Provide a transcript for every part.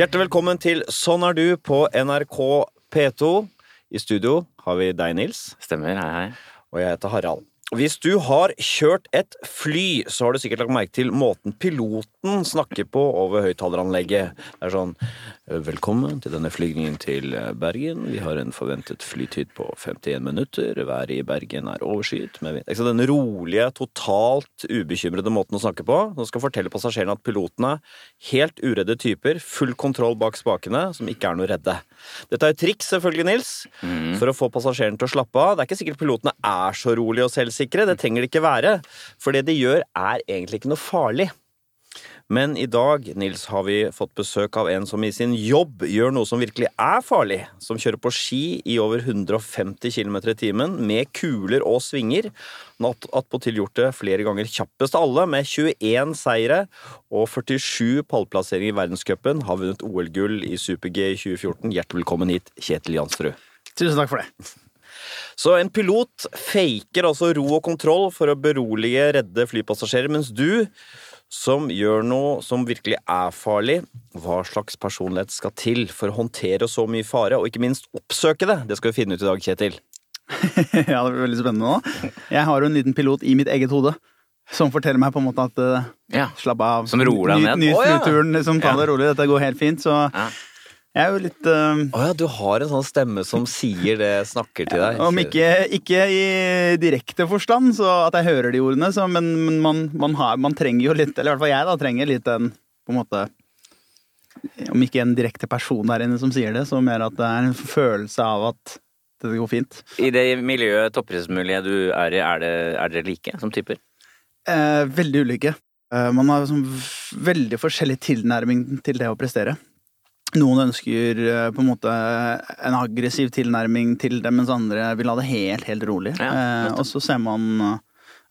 Hjertelig velkommen til Sånn er du på NRK P2. I studio har vi deg, Nils. Stemmer, hei, hei. Og jeg heter Harald. Hvis du har kjørt et fly, så har du sikkert lagt merke til måten piloten snakker på over høyttaleranlegget. Det er sånn Velkommen til denne flygningen til Bergen. Vi har en forventet flytid på 51 minutter. Været i Bergen er overskyet med vind. Den rolige, totalt ubekymrede måten å snakke på. Nå skal fortelle passasjerene at pilotene er helt uredde typer, full kontroll bak spakene, som ikke er noe redde. Dette er et triks, selvfølgelig, Nils, for å få passasjerene til å slappe av. Det er ikke sikkert pilotene er så rolige og selvsikre. Det trenger de ikke være. For det de gjør, er egentlig ikke noe farlig. Men i dag Nils, har vi fått besøk av en som i sin jobb gjør noe som virkelig er farlig. Som kjører på ski i over 150 km i timen med kuler og svinger. Han har attpåtil gjort det flere ganger kjappest av alle, med 21 seire og 47 pallplasseringer i verdenscupen. Har vunnet OL-gull i super-G i 2014. Hjertelig velkommen hit, Kjetil Jansrud. Tusen takk for det. Så en pilot faker altså ro og kontroll for å berolige redde flypassasjerer, mens du som gjør noe som virkelig er farlig. Hva slags personlighet skal til for å håndtere så mye fare, og ikke minst oppsøke det? Det skal vi finne ut i dag, Kjetil. ja, det blir veldig spennende nå. Jeg har jo en liten pilot i mitt eget hode. Som forteller meg på en måte at uh, Ja. slapp av. Som roer deg Nyt- ned. Nyt oh, ja. turen, liksom, ta det rolig, dette går helt fint. Så Ja. Jeg er jo litt Å um... oh ja, du har en sånn stemme som sier det, snakker til deg. Om ikke, ikke i direkte forstand, så at jeg hører de ordene, så, men, men man, man, har, man trenger jo litt Eller i hvert fall jeg, da, trenger litt den på en måte Om ikke en direkte person der inne som sier det, så mer at det er en følelse av at det går fint. I det miljøet, toppidrettsmiljøet du er i, er, det, er dere like som typer? Eh, veldig ulike. Eh, man har sånn veldig forskjellig tilnærming til det å prestere. Noen ønsker eh, på en måte en aggressiv tilnærming til det, mens andre vil ha det helt, helt rolig. Ja, eh, og så ser man eh,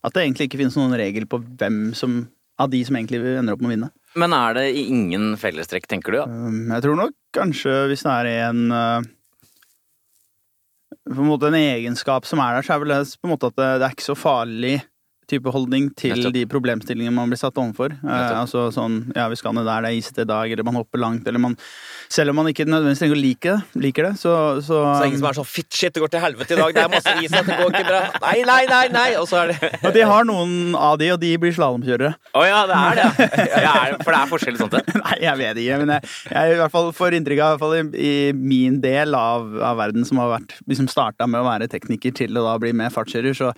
at det egentlig ikke finnes noen regel på hvem som av de som egentlig ender opp med å vinne. Men er det ingen fellestrekk, tenker du? Ja? jeg tror nok kanskje hvis det er en på en måte en egenskap som er der, så er vel det på en måte at det, det er ikke så farlig type holdning til Nettopp. de problemstillingene man blir satt overfor. Eh, altså sånn ja, vi skal ned der, det er isete i dag, eller man hopper langt, eller man Selv om man ikke nødvendigvis trenger å like det, liker det, så, så, Så ingen som er sånn Fitt, shit, det går til helvete i dag. Det er masse is, dette går ikke bra. Nei, nei, nei, nei. Og så er det Og de har noen av de, og de blir slalåmkjørere. Å ja, det er det! Ja, for det er forskjell sånt, det? Nei, jeg vet ikke, men jeg, jeg i hvert fall får inntrykk av, i, hvert fall i, i min del av, av verden som har vært, liksom starta med å være tekniker til å da bli med fartskjører, så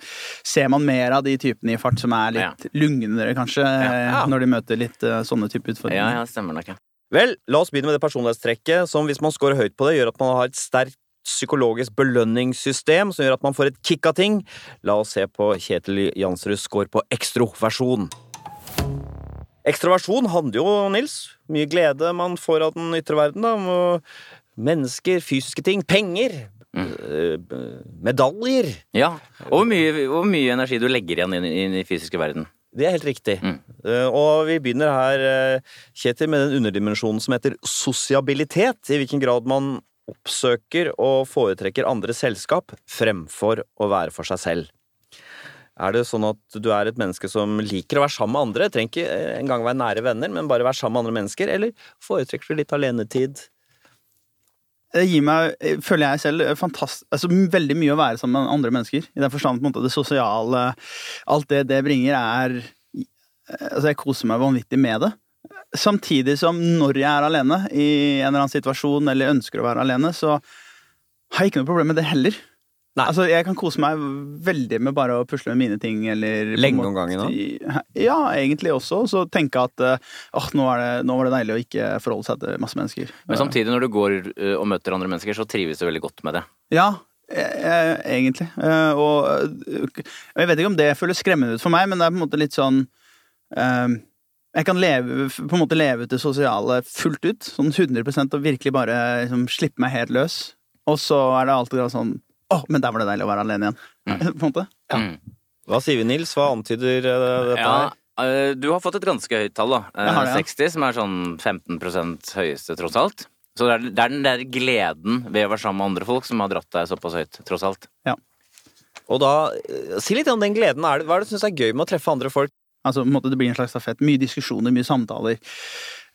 ser man mer av de typene i fart som er litt lugnere, kanskje, Ja. eh, når de møter litt eh, sånne type utfordringer. Ja, ja, stemmer nok. Ja. Vel, la oss begynne med det personlighetstrekket som hvis man scorer høyt på det, gjør at man har et sterkt psykologisk belønningssystem som gjør at man får et kick av ting. La oss se på Kjetil Jansruds score på ekstroversjon. Ekstroversjon handler jo, Nils, mye glede man får av den ytre verden. da, Mennesker, fysiske ting, penger, eh, medaljer. ja. Og hvor mye, hvor mye energi du legger igjen inn, i den fysiske verden. Det er helt riktig. Mm. Eh, Og vi begynner her, eh, Kjetil, med den underdimensjonen som heter sosiabilitet. I hvilken grad man oppsøker og foretrekker andre selskap fremfor å være for seg selv. Er det sånn at du er et menneske som liker å være sammen med andre? Trenger ikke engang være nære venner, men bare være sammen med andre mennesker? Eller foretrekker du litt alenetid? Det gir meg, eh, føler jeg selv, altså veldig mye å være sammen med andre mennesker. I den forstand at det sosiale Alt det det bringer, er Altså, jeg koser meg vanvittig med det. Samtidig som når jeg er alene i en eller annen situasjon, eller ønsker å være alene, så har jeg ikke noe problem med det heller. Nei. Altså, Jeg kan kose meg veldig med bare å pusle med mine ting. Eller Lenge om gangen òg? Ja, egentlig også. Så tenke at eh, åh, nå, er det, nå var det deilig å ikke forholde seg til masse mennesker. Men samtidig, når du går ø, og møter andre mennesker, så trives du veldig godt med det. Ja, eh, egentlig. Eh, og eh, jeg vet ikke om det føles skremmende ut for meg, men det er på en måte litt sånn eh, Jeg kan leve, på en måte leve ut det sosiale fullt ut, sånn 100% og virkelig bare liksom, slippe meg helt løs. Og så er det alltid sånn Å, men der var det deilig å være alene igjen. på en måte. Mm. Hva sier vi, Nils? Hva antyder eh, dette Ja, her? ø, du har fått et ganske høyt tall, da. Eh, Jeg har det, ja. 60, som er sånn 15 høyeste, tross alt. Så det er, det er den der gleden ved å være sammen med andre folk som har dratt deg såpass høyt, tross alt. Ja. Og da, eh, Si litt om den gleden. Er det, hva er det du syns er gøy med å treffe andre folk? Altså, på en måte, det blir en slags stafett. Mye diskusjoner, mye samtaler.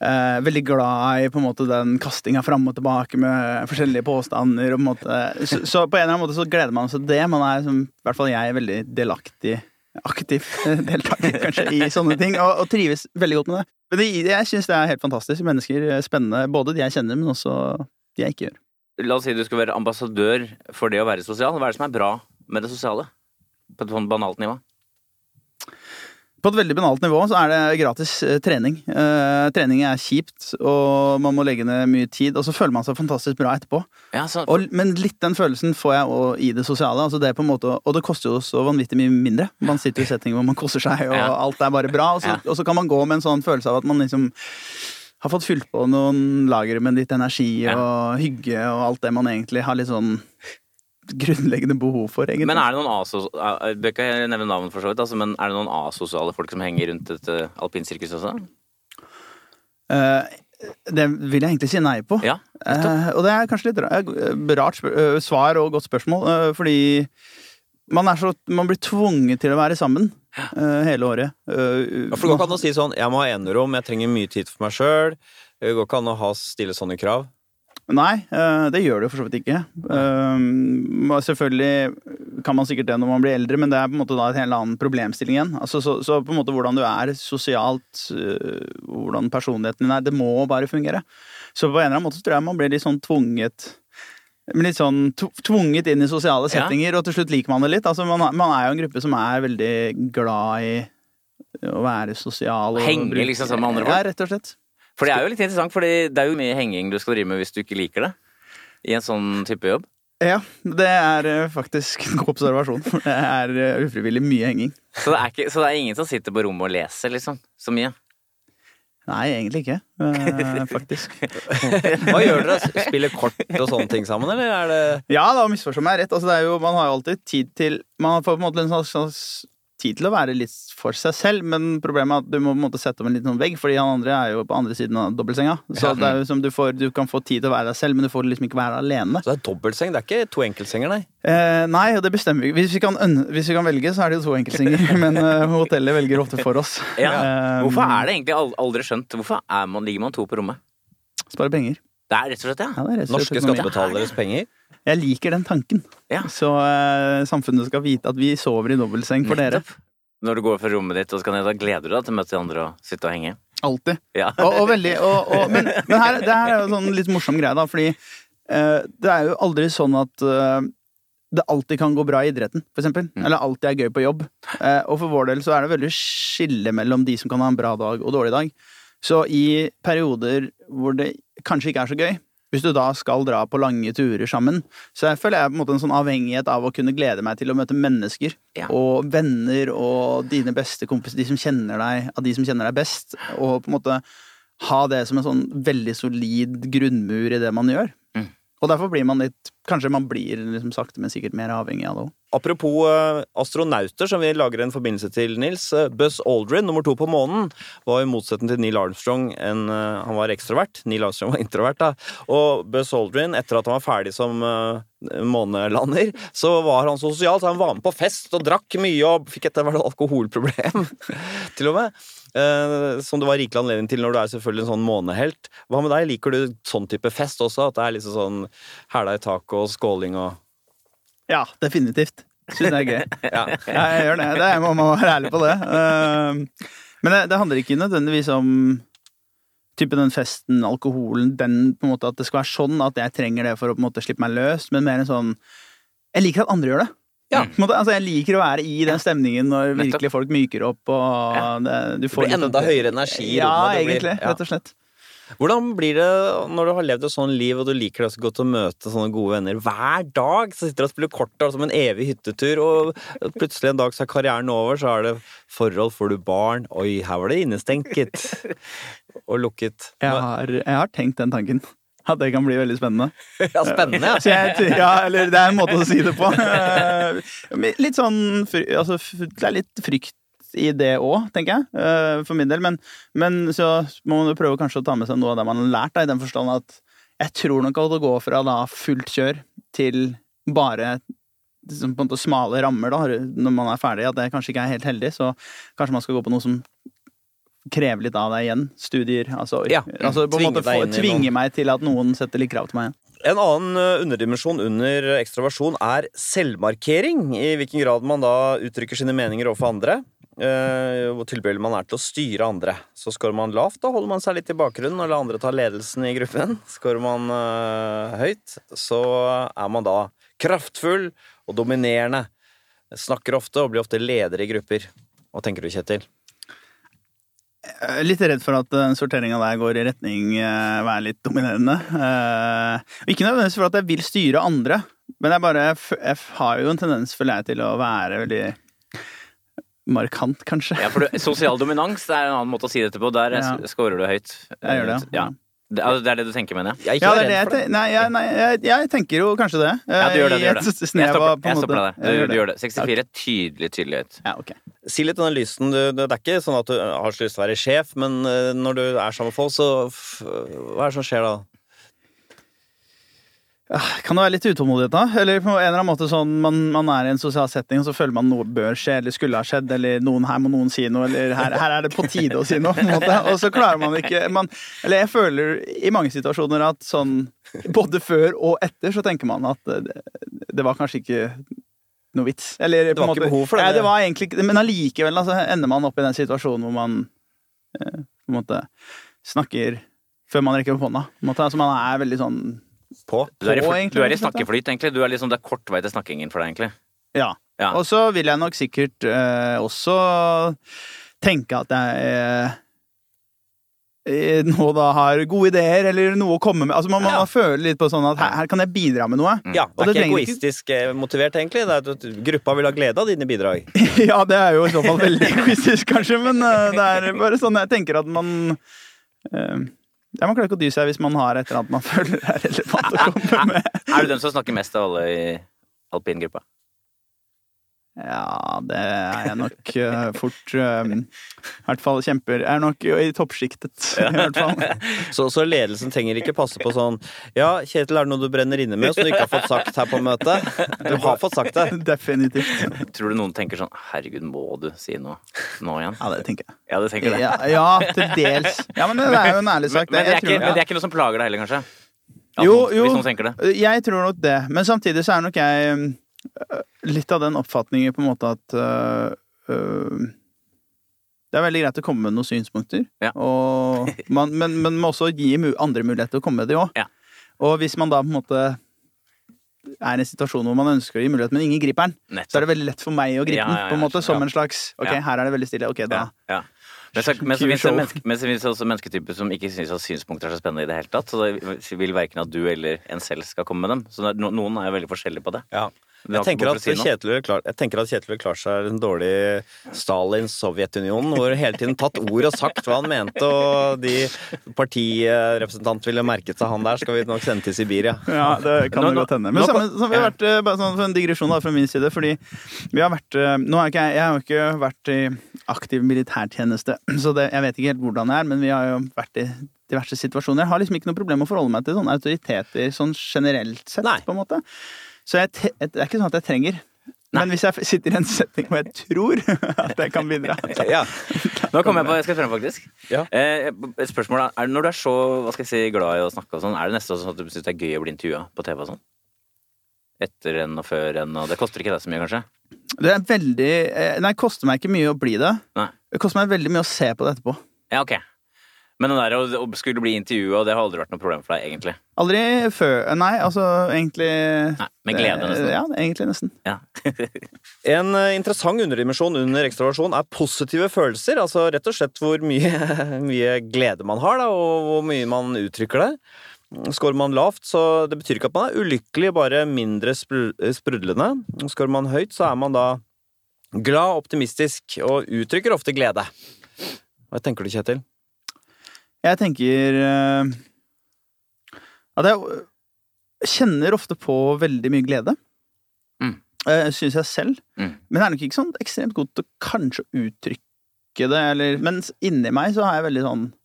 Eh, veldig glad i på en måte den kastinga fram og tilbake med forskjellige påstander. På måte, så, så på en eller annen måte så gleder man seg til det. Man er som, i hvert fall jeg veldig delaktig, aktiv deltaker kanskje, i sånne ting, og, og trives veldig godt med det. Men det, jeg syns det er helt fantastisk. Mennesker, eh, spennende, både de jeg kjenner, men også de jeg ikke gjør. La oss si du skal være ambassadør for det å være sosial. Hva er det som er bra med det sosiale? På et sånn banalt nivå. På et veldig banalt nivå så er det gratis eh, trening. Eh, trening er kjipt, og man må legge ned mye tid, og så føler man seg fantastisk bra etterpå. Ja, så, Og, men litt den følelsen får jeg i det sosiale. Altså det måte, og det koster jo så vanvittig mye mindre. Man sitter i settinger hvor man koser seg, og Ja. alt er bare bra. Og så, Ja. og så kan man gå med en sånn følelse av at man liksom har fått fylt på noen lagre med litt energi og hygge og alt det man egentlig har litt sånn grunnleggende behov for, egentlig. men er det noen asosiale Jeg bør ikke nevne navn, for så vidt, altså, men er det noen asosiale folk som henger rundt et uh, alpinsirkus også? Uh, det vil jeg egentlig si nei på. Ja, Eh, og det er kanskje litt eh, rart eh, svar og godt spørsmål, eh, fordi man, er så, man blir tvunget til å være sammen eh, hele året. Eh, Ja, for det går ikke an å si sånn Jeg må ha enerom, jeg trenger mye tid for meg sjøl. Det går ikke an å ha stille sånne krav. Nei, eh, det gjør det jo for så vidt ikke. Eh, selvfølgelig kan man sikkert det når man blir eldre, men det er på en måte da et helt annen problemstilling igjen. Altså, så, så på en måte hvordan du er sosialt, eh, hvordan personligheten din er, det må bare fungere. Så på en eller annen måte så tror jeg man blir litt sånn tvunget litt sånn tvunget inn i sosiale Ja. settinger, og til slutt liker man det litt. Altså, man, man er jo en gruppe som er veldig glad i å være sosial. Og Henge liksom sammen med andre folk? Ja, rett og slett. For det er jo litt interessant, for det er jo mye henging du skal drive med hvis du ikke liker det. I en sånn type jobb. Ja, det er eh, faktisk en god observasjon. for Det er eh, ufrivillig mye henging. Så det, er ikke, så det er ingen som sitter på rommet og leser, liksom. Så mye. Nei, egentlig ikke. eh, faktisk. Hva gjør dere? Spiller kort og sånne ting sammen, eller er det Ja, da misforstå meg rett. Altså, det er jo, man har jo alltid tid til Man får på en måte en slags, slags tid til å være litt for seg selv, men problemet er at du må på en måte sette opp en liten sånn vegg, fordi han andre er jo på andre siden av dobbeltsenga. Så Ja. det er jo som du får Du kan få tid til å være deg selv, men du får liksom ikke være alene. Så det er dobbeltseng? Det er ikke to enkeltsenger, nei? Eh, nei, og det bestemmer vi. Hvis vi, kan, hvis vi kan velge, så er det jo to enkeltsenger, men uh, hotellet velger ofte for oss. Ja. Eh, Hvorfor er det egentlig aldri skjønt? Hvorfor er man, ligger man to på rommet? Spare penger. Det er rett og slett ja. Ja, det er rett og slett Norske skattebetaleres penger? Jeg liker den tanken. Ja. Så eh, samfunnet skal vite at vi sover i dobbeltseng for dere. Nettopp. Når du går fra rommet ditt og skal ned, da gleder du deg til å møte de andre og sitte og henge. Alltid. Ja. Og, og veldig, og, og, men men her, det her er jo sånn litt morsom greie, da, fordi eh, det er jo aldri sånn at eh, det alltid kan gå bra i idretten, for eksempel. Mm. Eller alltid er gøy på jobb. Eh, og for vår del så er det veldig skille mellom de som kan ha en bra dag og dårlig dag. Så i perioder hvor det kanskje ikke er så gøy, hvis du da skal dra på lange turer sammen, så jeg føler jeg på en måte en sånn avhengighet av å kunne glede meg til å møte mennesker. Ja. Og venner og dine beste kompiser, de som kjenner deg, av de som kjenner deg best. Og på en måte ha det som en sånn veldig solid grunnmur i det man gjør. Mm. Og derfor blir man litt Kanskje man blir liksom sakte, men sikkert mer avhengig av det òg. Apropos eh, astronauter, som vi lager en forbindelse til, Nils. eh, Buzz Aldrin, nummer to på månen, var i motsetning til Neil Armstrong en, eh, Han var ekstrovert. Neil Armstrong var introvert, da. Og Buzz Aldrin, etter at han var ferdig som månelander, så var han sosial. Så han var med på fest og drakk mye og fikk etter hvert alkoholproblem, til og med. Som det var rikelig anledning til når du er selvfølgelig en sånn månehelt. Hva med deg? Liker du sånn type fest også? At det er liksom sånn hæla i taket og skåling og Ja, definitivt. Syns det er gøy. Ja. Ja, jeg gjør det. det jeg må, må være ærlig på det. Eh, men det, det handler ikke nødvendigvis om type den festen, alkoholen, den på en måte at det skal være sånn at jeg trenger det for å på en måte slippe meg løs, men mer en sånn Jeg liker at andre gjør det. Ja. Måte, altså, jeg liker å være i den stemningen når virkelig folk myker opp og Ja. det, du Det blir enda høyere energi i Ja, rommet. Blir- egentlig. ja. Rett og slett. Hvordan blir det når du har levd et sånn liv, og du liker det så godt å møte sånne gode venner hver dag? Så sitter du og spiller kort som en evig hyttetur, og plutselig en dag så er karrieren over, så er det forhold, får du barn Oi, her var det innestengt. Og lukket. Jeg har, jeg har tenkt den tanken. At det kan bli veldig spennende. Ja, spennende, ja. Jeg, ja, eller det er en måte å si det på. Litt sånn altså, Det er litt frykt i det òg, tenker jeg. eh, For min del. Men, men så må man jo prøve kanskje å ta med seg noe av det man har lært, da, i den forstand at jeg tror nok at å gå fra da fullt kjør til bare liksom, på en måte smale rammer da, når man er ferdig, at det kanskje ikke er helt heldig. Så kanskje man skal gå på noe som krever litt av deg igjen. Studier. Altså, Ja, altså på en måte få, tvinge meg til at noen setter litt krav til meg igjen. En annen eh, underdimensjon under ekstroversjon er selvmarkering. I hvilken grad man da uttrykker sine meninger overfor andre. Eh, Hvor tilbøyelig man er til å styre andre. Så Skårer man lavt, da holder man seg litt i bakgrunnen og lar andre ta ledelsen i gruppen. Skårer man eh, høyt, så er man da kraftfull og dominerende. Snakker ofte og blir ofte leder i grupper. Hva tenker du, Kjetil? Jeg er Litt redd for at sorteringa der går i retning uh, være litt dominerende. Uh, ikke nødvendigvis for at jeg vil styre andre, men jeg bare jeg har jo en tendens, føler jeg, til å være veldig markant, kanskje. Ja, for du, Sosial dominans er en annen måte å si dette på. Der Ja. ja. scorer du høyt. Jeg gjør det, ja. Ja. Det, altså, det er det du tenker, mener jeg? Jeg Ja, det er det jeg, ten- nei, jeg, nei, jeg, jeg tenker jo kanskje det. Ja, du gjør det. Du gjør det. Jeg stopper, jeg stopper deg der. Du, du gjør det. 64 er tydelig, tydelig høyt. Ja, okay. Si litt analysen. Du, det er ikke sånn at du har så lyst til å være sjef, men eh, når du er sammen med folk, så f Hva er det som skjer da? Kan det være litt utålmodighet, da? Eller på en eller annen måte sånn man, man er i en sosial setting, og så føler man noe bør skje, eller skulle ha skjedd, eller noen, her må noen si noe, eller her, her er det på tide å si noe. På en måte. Og så klarer man ikke man, Eller jeg føler i mange situasjoner at sånn både før og etter så tenker man at det, det var kanskje ikke noe vits. Eller, Det var på en ikke måte- behov for det. Nei, det var egentlig ikke Men allikevel altså, ender man opp i den situasjonen hvor man eh, på en måte snakker før man rekker opp hånda. På en måte. Altså, man er veldig sånn På? Du er, i, egentlig, du er i snakkeflyt, egentlig. Du er liksom, det er kort vei til snakkingen for deg, egentlig. Ja. Ja. Og så vil jeg nok sikkert eh, også tenke at jeg eh, eh, nå da har gode ideer, eller noe å komme med. Altså Man må Ja. føle litt på sånn at her, her kan jeg bidra med noe. Ja, det er ikke egoistisk ikke- eh, motivert, egentlig. Det er at gruppa vil ha glede av dine bidrag. ja, det er jo i så fall veldig egoistisk, kanskje, men uh, det er bare sånn jeg tenker at man eh, ja, Man klarer ikke å dy seg hvis man har et eller annet man føler er relevant å komme med. Er du den som snakker mest av alle i alpingruppa? Ja, det er jeg nok uh, fort eh, I hvert fall kjemper Er nok i toppsjiktet, i hvert fall. Så, så ledelsen trenger ikke passe på sånn Ja, Kjetil, er det noe du brenner inne med som du ikke har fått sagt her på møtet? Du har fått sagt det. Definitivt. Tror du noen tenker sånn Herregud, må du si noe nå igjen? Ja, det tenker jeg. Ja, det tenker det. Ja, ja, til dels. Ja, men det er jo en ærlig sak. men, det er ikke, tror- men det er ikke noe som plager deg heller, kanskje? At Jo, noen- jo. Hvis noen tenker det. Jeg tror nok det. Men samtidig så er nok jeg litt av den oppfatningen på en måte at uh, det er veldig greit å komme med noen synspunkter, Ja. og man, men, men må også gi andre mulighet til å komme med det òg. Ja. Og hvis man da på en måte er i en situasjon hvor man ønsker å gi mulighet, men ingen griper den, så er det veldig lett for meg å gripe Ja, den. på en måte Som ja. en slags Ok, Ja. her er det veldig stille. Ok, da Ja, ja. Men så, men så finnes det menneske, men så finnes det også mennesketyper som ikke syns at synspunkter er så spennende i det hele tatt. Så det vil verken at du eller en selv skal komme med dem. Så er, noen er jo veldig forskjellige på det. Ja. Jeg tenker, at. Kjetil klar, jeg tenker at Kjetil ville klart seg en dårlig Stalins Sovjetunionen, hvor hele tiden tatt ord og sagt hva han mente, og de partirepresentant ville merket seg han der, skal vi nok sende til Sibir, ja. Ja, det kan Nå- det godt hende. Men nå- samme, så vi har vært, eh, bare sånn for en digresjon da, fra min side, fordi vi har vært eh, Nå har ikke jeg, jeg har ikke vært i aktiv militærtjeneste, så det, jeg vet ikke helt hvordan det er, men vi har jo vært i diverse situasjoner. Jeg har liksom ikke noe problem med å forholde meg til sånne autoriteter sånn generelt sett, Nei. på en måte. Så jeg, det er ikke sånn at jeg trenger. Men hvis jeg sitter i en setting hvor jeg tror at jeg kan bidra ja. Nå kommer jeg på, jeg skal frem, faktisk. Ja. Eh, et spørsmål er, er Når du er så hva skal jeg si, glad i å snakke, og sånn, er det nesten sånn at du syns det er gøy å bli intervjua på TV og sånn? Etter en og før en, og det koster ikke deg så mye, kanskje? Det er veldig eh, Nei, det koster meg ikke mye å bli det. Nei. Det koster meg veldig mye å se på det etterpå. Ja, ok. Men den der å, skulle bli intervjua, det har aldri vært noe problem for deg, egentlig? Aldri før Nei, altså egentlig Nei, Med glede, nesten. Ja, egentlig nesten. Ja. En eh, interessant underdimensjon under ekstravasjon er positive følelser. Altså rett og slett hvor mye, mye glede man har, da, og hvor mye man uttrykker det. Skårer man lavt, så det betyr ikke at man er ulykkelig, bare mindre spru- sprudlende. Skårer man høyt, så er man da glad, optimistisk og uttrykker ofte glede. Hva tenker du, Kjetil? Jeg tenker eh, at jeg øh, kjenner ofte på veldig mye glede. Mm. Uh, Syns jeg selv. Mm. Men det er nok ikke sånn ekstremt god til å kanskje uttrykke det, eller Mens inni meg så har jeg veldig sånn «Åh,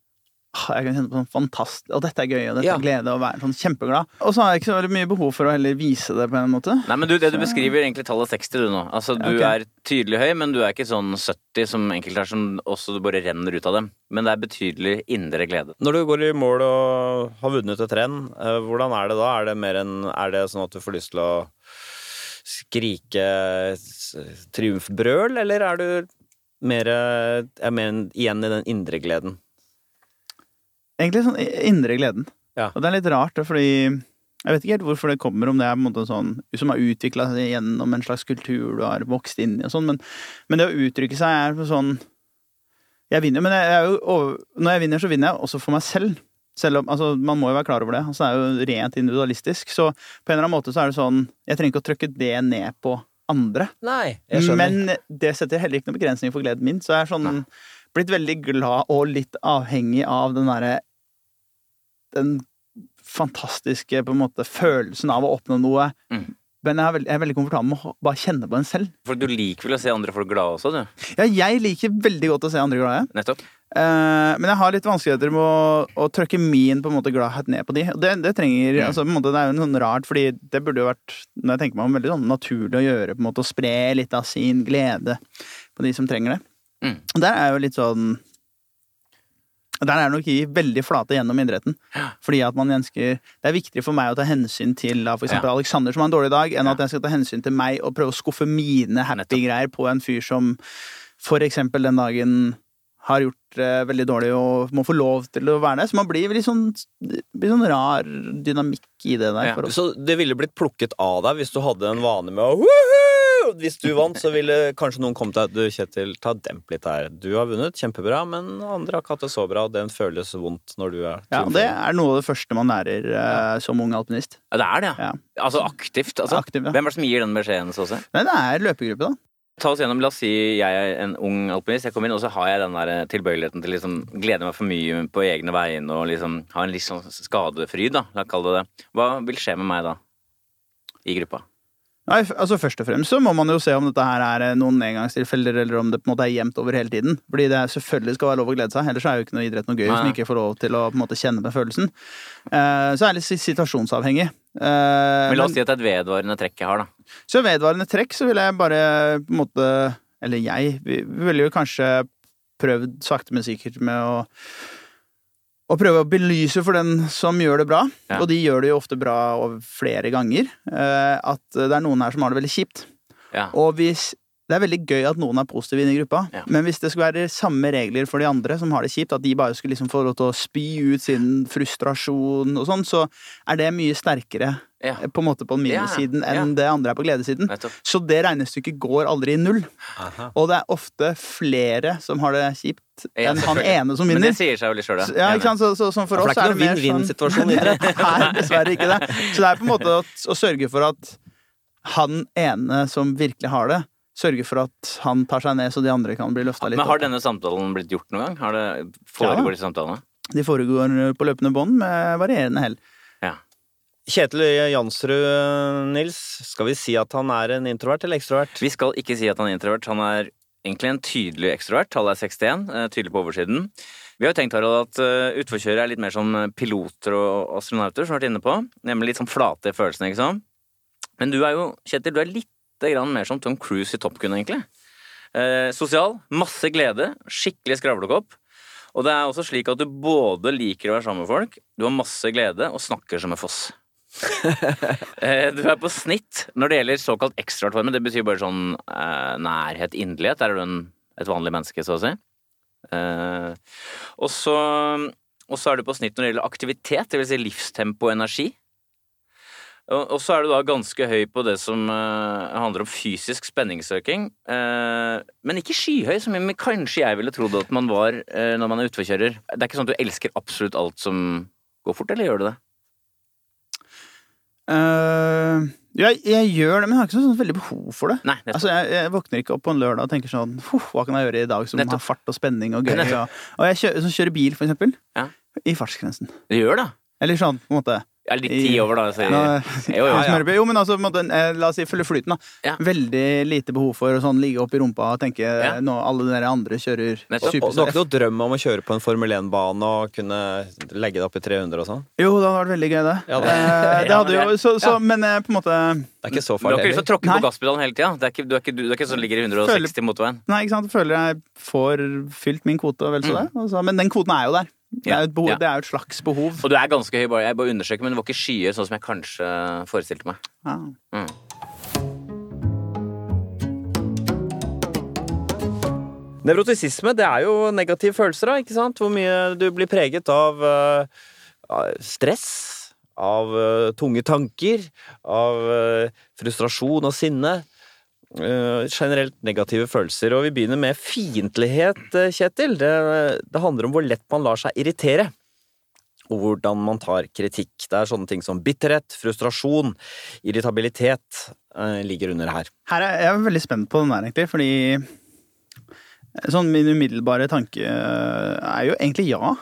jeg kan kjenne på sånn fantast... Og dette er gøy, og dette Ja. er glede, og være sånn kjempeglad. Og så har jeg ikke så veldig mye behov for å heller vise det på en måte. Nei, men du, det du beskriver egentlig tallet 60 du nå. Altså, du okay. er tydelig høy, men du er ikke sånn 70 som enkelte er som også du bare renner ut av dem. Men det er betydelig indre glede. Når du går i mål og har vunnet et renn, eh, hvordan er det da? Er det, mer enn er det sånn at du får lyst til å skrike triumfbrøl, eller er du mer, eh, er mer igjen i den indre gleden? Egentlig sånn indre gleden. Ja. Og det er litt rart, fordi jeg vet ikke helt hvorfor det kommer, om det er på en måte sånn som har utvikla gjennom en slags kultur du har vokst inn i og sånn, men, men det å uttrykke seg er på sånn Jeg vinner, men jeg er jo over, når jeg vinner, så vinner jeg også for meg selv. Selv om, altså Man må jo være klar over det. Altså, det er jo rent individualistisk. Så på en eller annen måte så er det sånn Jeg trenger ikke å trykke det ned på andre. Nei, jeg skjønner. Men det setter heller ikke noen begrensning for gleden min. Så jeg er sånn blitt veldig glad og litt avhengig av den derre Den fantastiske på en måte følelsen av å oppnå noe. Mm. Men jeg er, veldig, jeg er veldig komfortabel med å bare kjenne på den selv. For du liker vel å se andre folk glade også, du. Ja, jeg liker veldig godt å se andre glade. Nettopp. Eh, men jeg har litt vanskeligheter med å, å trykke min på en måte gladhet ned på de. Og det, det trenger Mm. altså, på en måte, Det er jo en sånn rart, fordi det burde jo vært når jeg tenker meg om, veldig sånn naturlig å gjøre. på en måte Å spre litt av sin glede på de som trenger det. Mm. Der er jo litt sånn Der er nok vi veldig flate gjennom idretten. Fordi at man ønsker Det er viktigere for meg å ta hensyn til for eksempel Ja. Alexander som har en dårlig dag, enn Ja. at jeg skal ta hensyn til meg og prøve å skuffe mine happy greier på en fyr som for eksempel den dagen har gjort det veldig dårlig og må få lov til å være der. Så man blir litt sånn, det blir sånn rar dynamikk i det der. Ja. Så det ville blitt plukket av deg hvis du hadde en vane med å «Woohoo!» Hvis du vant, så ville kanskje noen komme til deg Du, Kjetil, ta demp litt her. Du har vunnet, kjempebra, men andre har ikke hatt det så bra. Den føles vondt når du er Ja, det er noe av det første man lærer eh, som ung alpinist. Ja, det er det, Ja. Altså aktivt, altså. Aktiv, ja. Hvem er det som gir den beskjeden, så å si? Nei, det er løpegruppe, da. Ta oss gjennom, La oss si jeg er en ung alpinist. Jeg kommer inn, og så har jeg den der tilbøyeligheten til liksom glede meg for mye på egne vegne og liksom ha en litt sånn skadefryd, da. La oss kalle det det. Hva vil skje med meg da? I gruppa? Nei, altså Først og fremst så må man jo se om dette her er eh, noen engangstilfeller, eller om det på en måte er jevnt over hele tiden. Fordi det selvfølgelig skal være lov å glede seg, ellers er jo ikke noe idrett noe gøy Nei. hvis man ikke får lov til å på en måte kjenne på følelsen. Uh, så er det litt situasjonsavhengig. Uh, Men la oss men- si at det er et vedvarende trekk jeg har, da. Så vedvarende trekk så ville jeg bare på en måte Eller jeg vi vi ville jo kanskje prøvd sakte, men sikkert med å å prøve å belyse for den som gjør det bra, Ja. og de gjør det jo ofte bra over flere ganger, eh, at det er noen her som har det veldig kjipt. Ja. Og hvis Det er veldig gøy at noen er positive inne i gruppa, Ja. men hvis det skulle være samme regler for de andre som har det kjipt, at de bare skulle liksom få lov til å spy ut sin frustrasjon og sånn, så er det mye sterkere Ja. eh, på en måte på minussiden Ja, ja. enn det andre er på gledessiden. Så det regnestykket går aldri i null. Aha. Og det er ofte flere som har det kjipt, Ja, enn han ene som vinner. Men det sier seg jo litt sjøl, Ja, ikke sant? Så, så, så for oss det er er det mer sånn vinn-vinn-situasjon i dessverre ikke det. Så det er på en måte å, å sørge for at han ene som virkelig har det, sørger for at han tar seg ned, så de andre kan bli løfta litt Men har opp. denne samtalen blitt gjort noen gang? Har det Foregår de samtalene? De foregår på løpende bånd med varierende hell. Kjetil Jansrud, Nils, skal vi si at han er en introvert eller ekstrovert? Vi skal ikke si at han er introvert. Han er egentlig en tydelig ekstrovert. Tallet er 61, eh, tydelig på oversiden. Vi har jo tenkt Harald, at uh, utforkjørere er litt mer som piloter og astronauter, som vi har vært inne på. Nemlig litt sånn flate i følelsene, ikke sant? Men du er jo, Kjetil, du er litt grann mer som Tom Cruise i Top Gun, egentlig. Eh, sosial, masse glede, skikkelig skravlekopp. Og det er også slik at du både liker å være sammen med folk, du har masse glede og snakker som en foss. Eh, du er på snitt når det gjelder såkalt ekstraformen. Det betyr bare sånn eh, nærhet, inderlighet. Der er du en, et vanlig menneske, så å si. Eh, og så er du på snitt når det gjelder aktivitet, vil si livstempo og energi. Og, så er du da ganske høy på det som uh, handler om fysisk spenningssøking. Uh, men ikke skyhøy, som jeg- kanskje jeg ville trodd at man var uh, når man er utforkjører. Det er ikke sånn at du elsker absolutt alt som går fort, eller gjør du det? Eh, jeg, jeg gjør det, men jeg har ikke sånn veldig behov for det. Nei. Altså, jeg, jeg våkner ikke opp på en lørdag og tenker sånn Hva kan jeg gjøre i dag som Nettopp. har fart og spenning og gøy? Og, og jeg kjører, kjører bil, for eksempel. Ja. I fartsgrensen. Det gjør det? Eller sånn, på en måte Ja, litt ti over, da. Så, Nå, jo, jo, ja. Smørbrød. Jo, men altså, på en måte, eh, la oss si følge flyten, da. Ja. Veldig lite behov for å sånn ligge opp i rumpa og tenke Ja. nå alle dere andre kjører. Og du har ikke noe drøm om å kjøre på en Formel 1-bane og kunne legge det opp i 300 og sånn? Jo, det hadde vært veldig gøy, det. Ja, det- Eh, det hadde jo, så, så, ja. Men eh, på en måte Det er ikke så farlig. Du har ikke lyst til å tråkke på gasspedalen hele tida? Du, er ikke, du, ikke, du er ikke sånn ligger i 160 føler, motorveien? Nei, ikke sant. Føler jeg får fylt min kvote, og vel så det. Altså, men den kvoten er jo der. Det er jo et, behov. Ja. det er et slags behov. Og du er ganske høy, bare, jeg bare undersøker, men det var ikke skyer sånn som jeg kanskje forestilte meg. Ja. Mm. Nevrotisisme det er jo negative følelser, da, ikke sant? Hvor mye du blir preget av uh, stress, av uh, tunge tanker, av uh, frustrasjon og sinne. Eh, generelt negative følelser. Og vi begynner med fiendtlighet, eh, Kjetil. Det, det handler om hvor lett man lar seg irritere. Og hvordan man tar kritikk. Det er sånne ting som bitterhet, frustrasjon, irritabilitet eh, ligger under her. Her er jeg veldig spent på den der, egentlig, fordi Sånn min umiddelbare tanke er jo egentlig ja.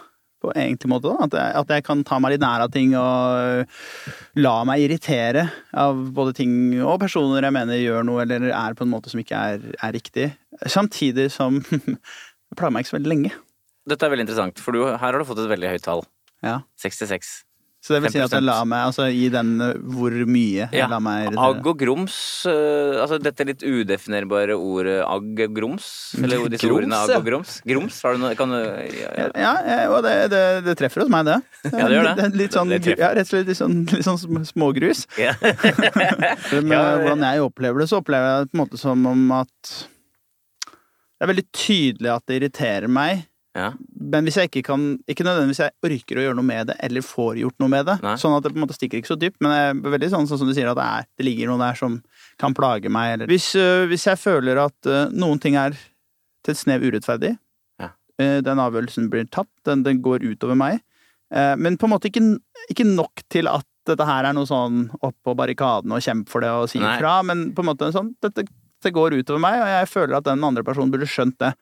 På egentlig måte, da. At jeg, at jeg kan ta meg litt nær av ting og la meg irritere av både ting og personer jeg mener gjør noe eller er på en måte som ikke er, er riktig. Samtidig som det plager meg ikke så veldig lenge. Dette er veldig interessant, for du, her har du fått et veldig høyt tall. Ja. 66. Så det vil si at jeg 5%. lar meg, altså i den eh, hvor mye jeg Ja. lar meg Agg irritere. og grums, øh, altså dette litt udefinerbare ordet agg og grums, eller disse Grums, ordene agg og grums. Grums, har du noe, kan du, ja, ja. Ja, ja, og det, det, det treffer hos meg, det. Ja, det gjør det. er litt sånn, ja, rett og slett litt sånn, litt sånn smågrus. Men ja. hvordan jeg opplever det, så opplever jeg det på en måte som om at det er veldig tydelig at det irriterer meg. Ja. Men hvis jeg ikke kan Ikke nødvendigvis jeg orker å gjøre noe med det, eller får gjort noe med det. Nei. Sånn at det på en måte stikker ikke så dypt, men jeg er veldig sånn, sånn som du sier, at det, er, det ligger noe der som kan plage meg. Eller. Hvis, øh, hvis jeg føler at øh, noen ting er til et snev urettferdig, Ja. øh, den avgjørelsen blir tatt, den, den går utover meg, eh, men på en måte ikke, ikke nok til at dette her er noe sånn opp på barrikadene og kjempe for det og si ifra, men på en måte sånn dette, det går utover meg, og jeg føler at den andre personen burde skjønt det.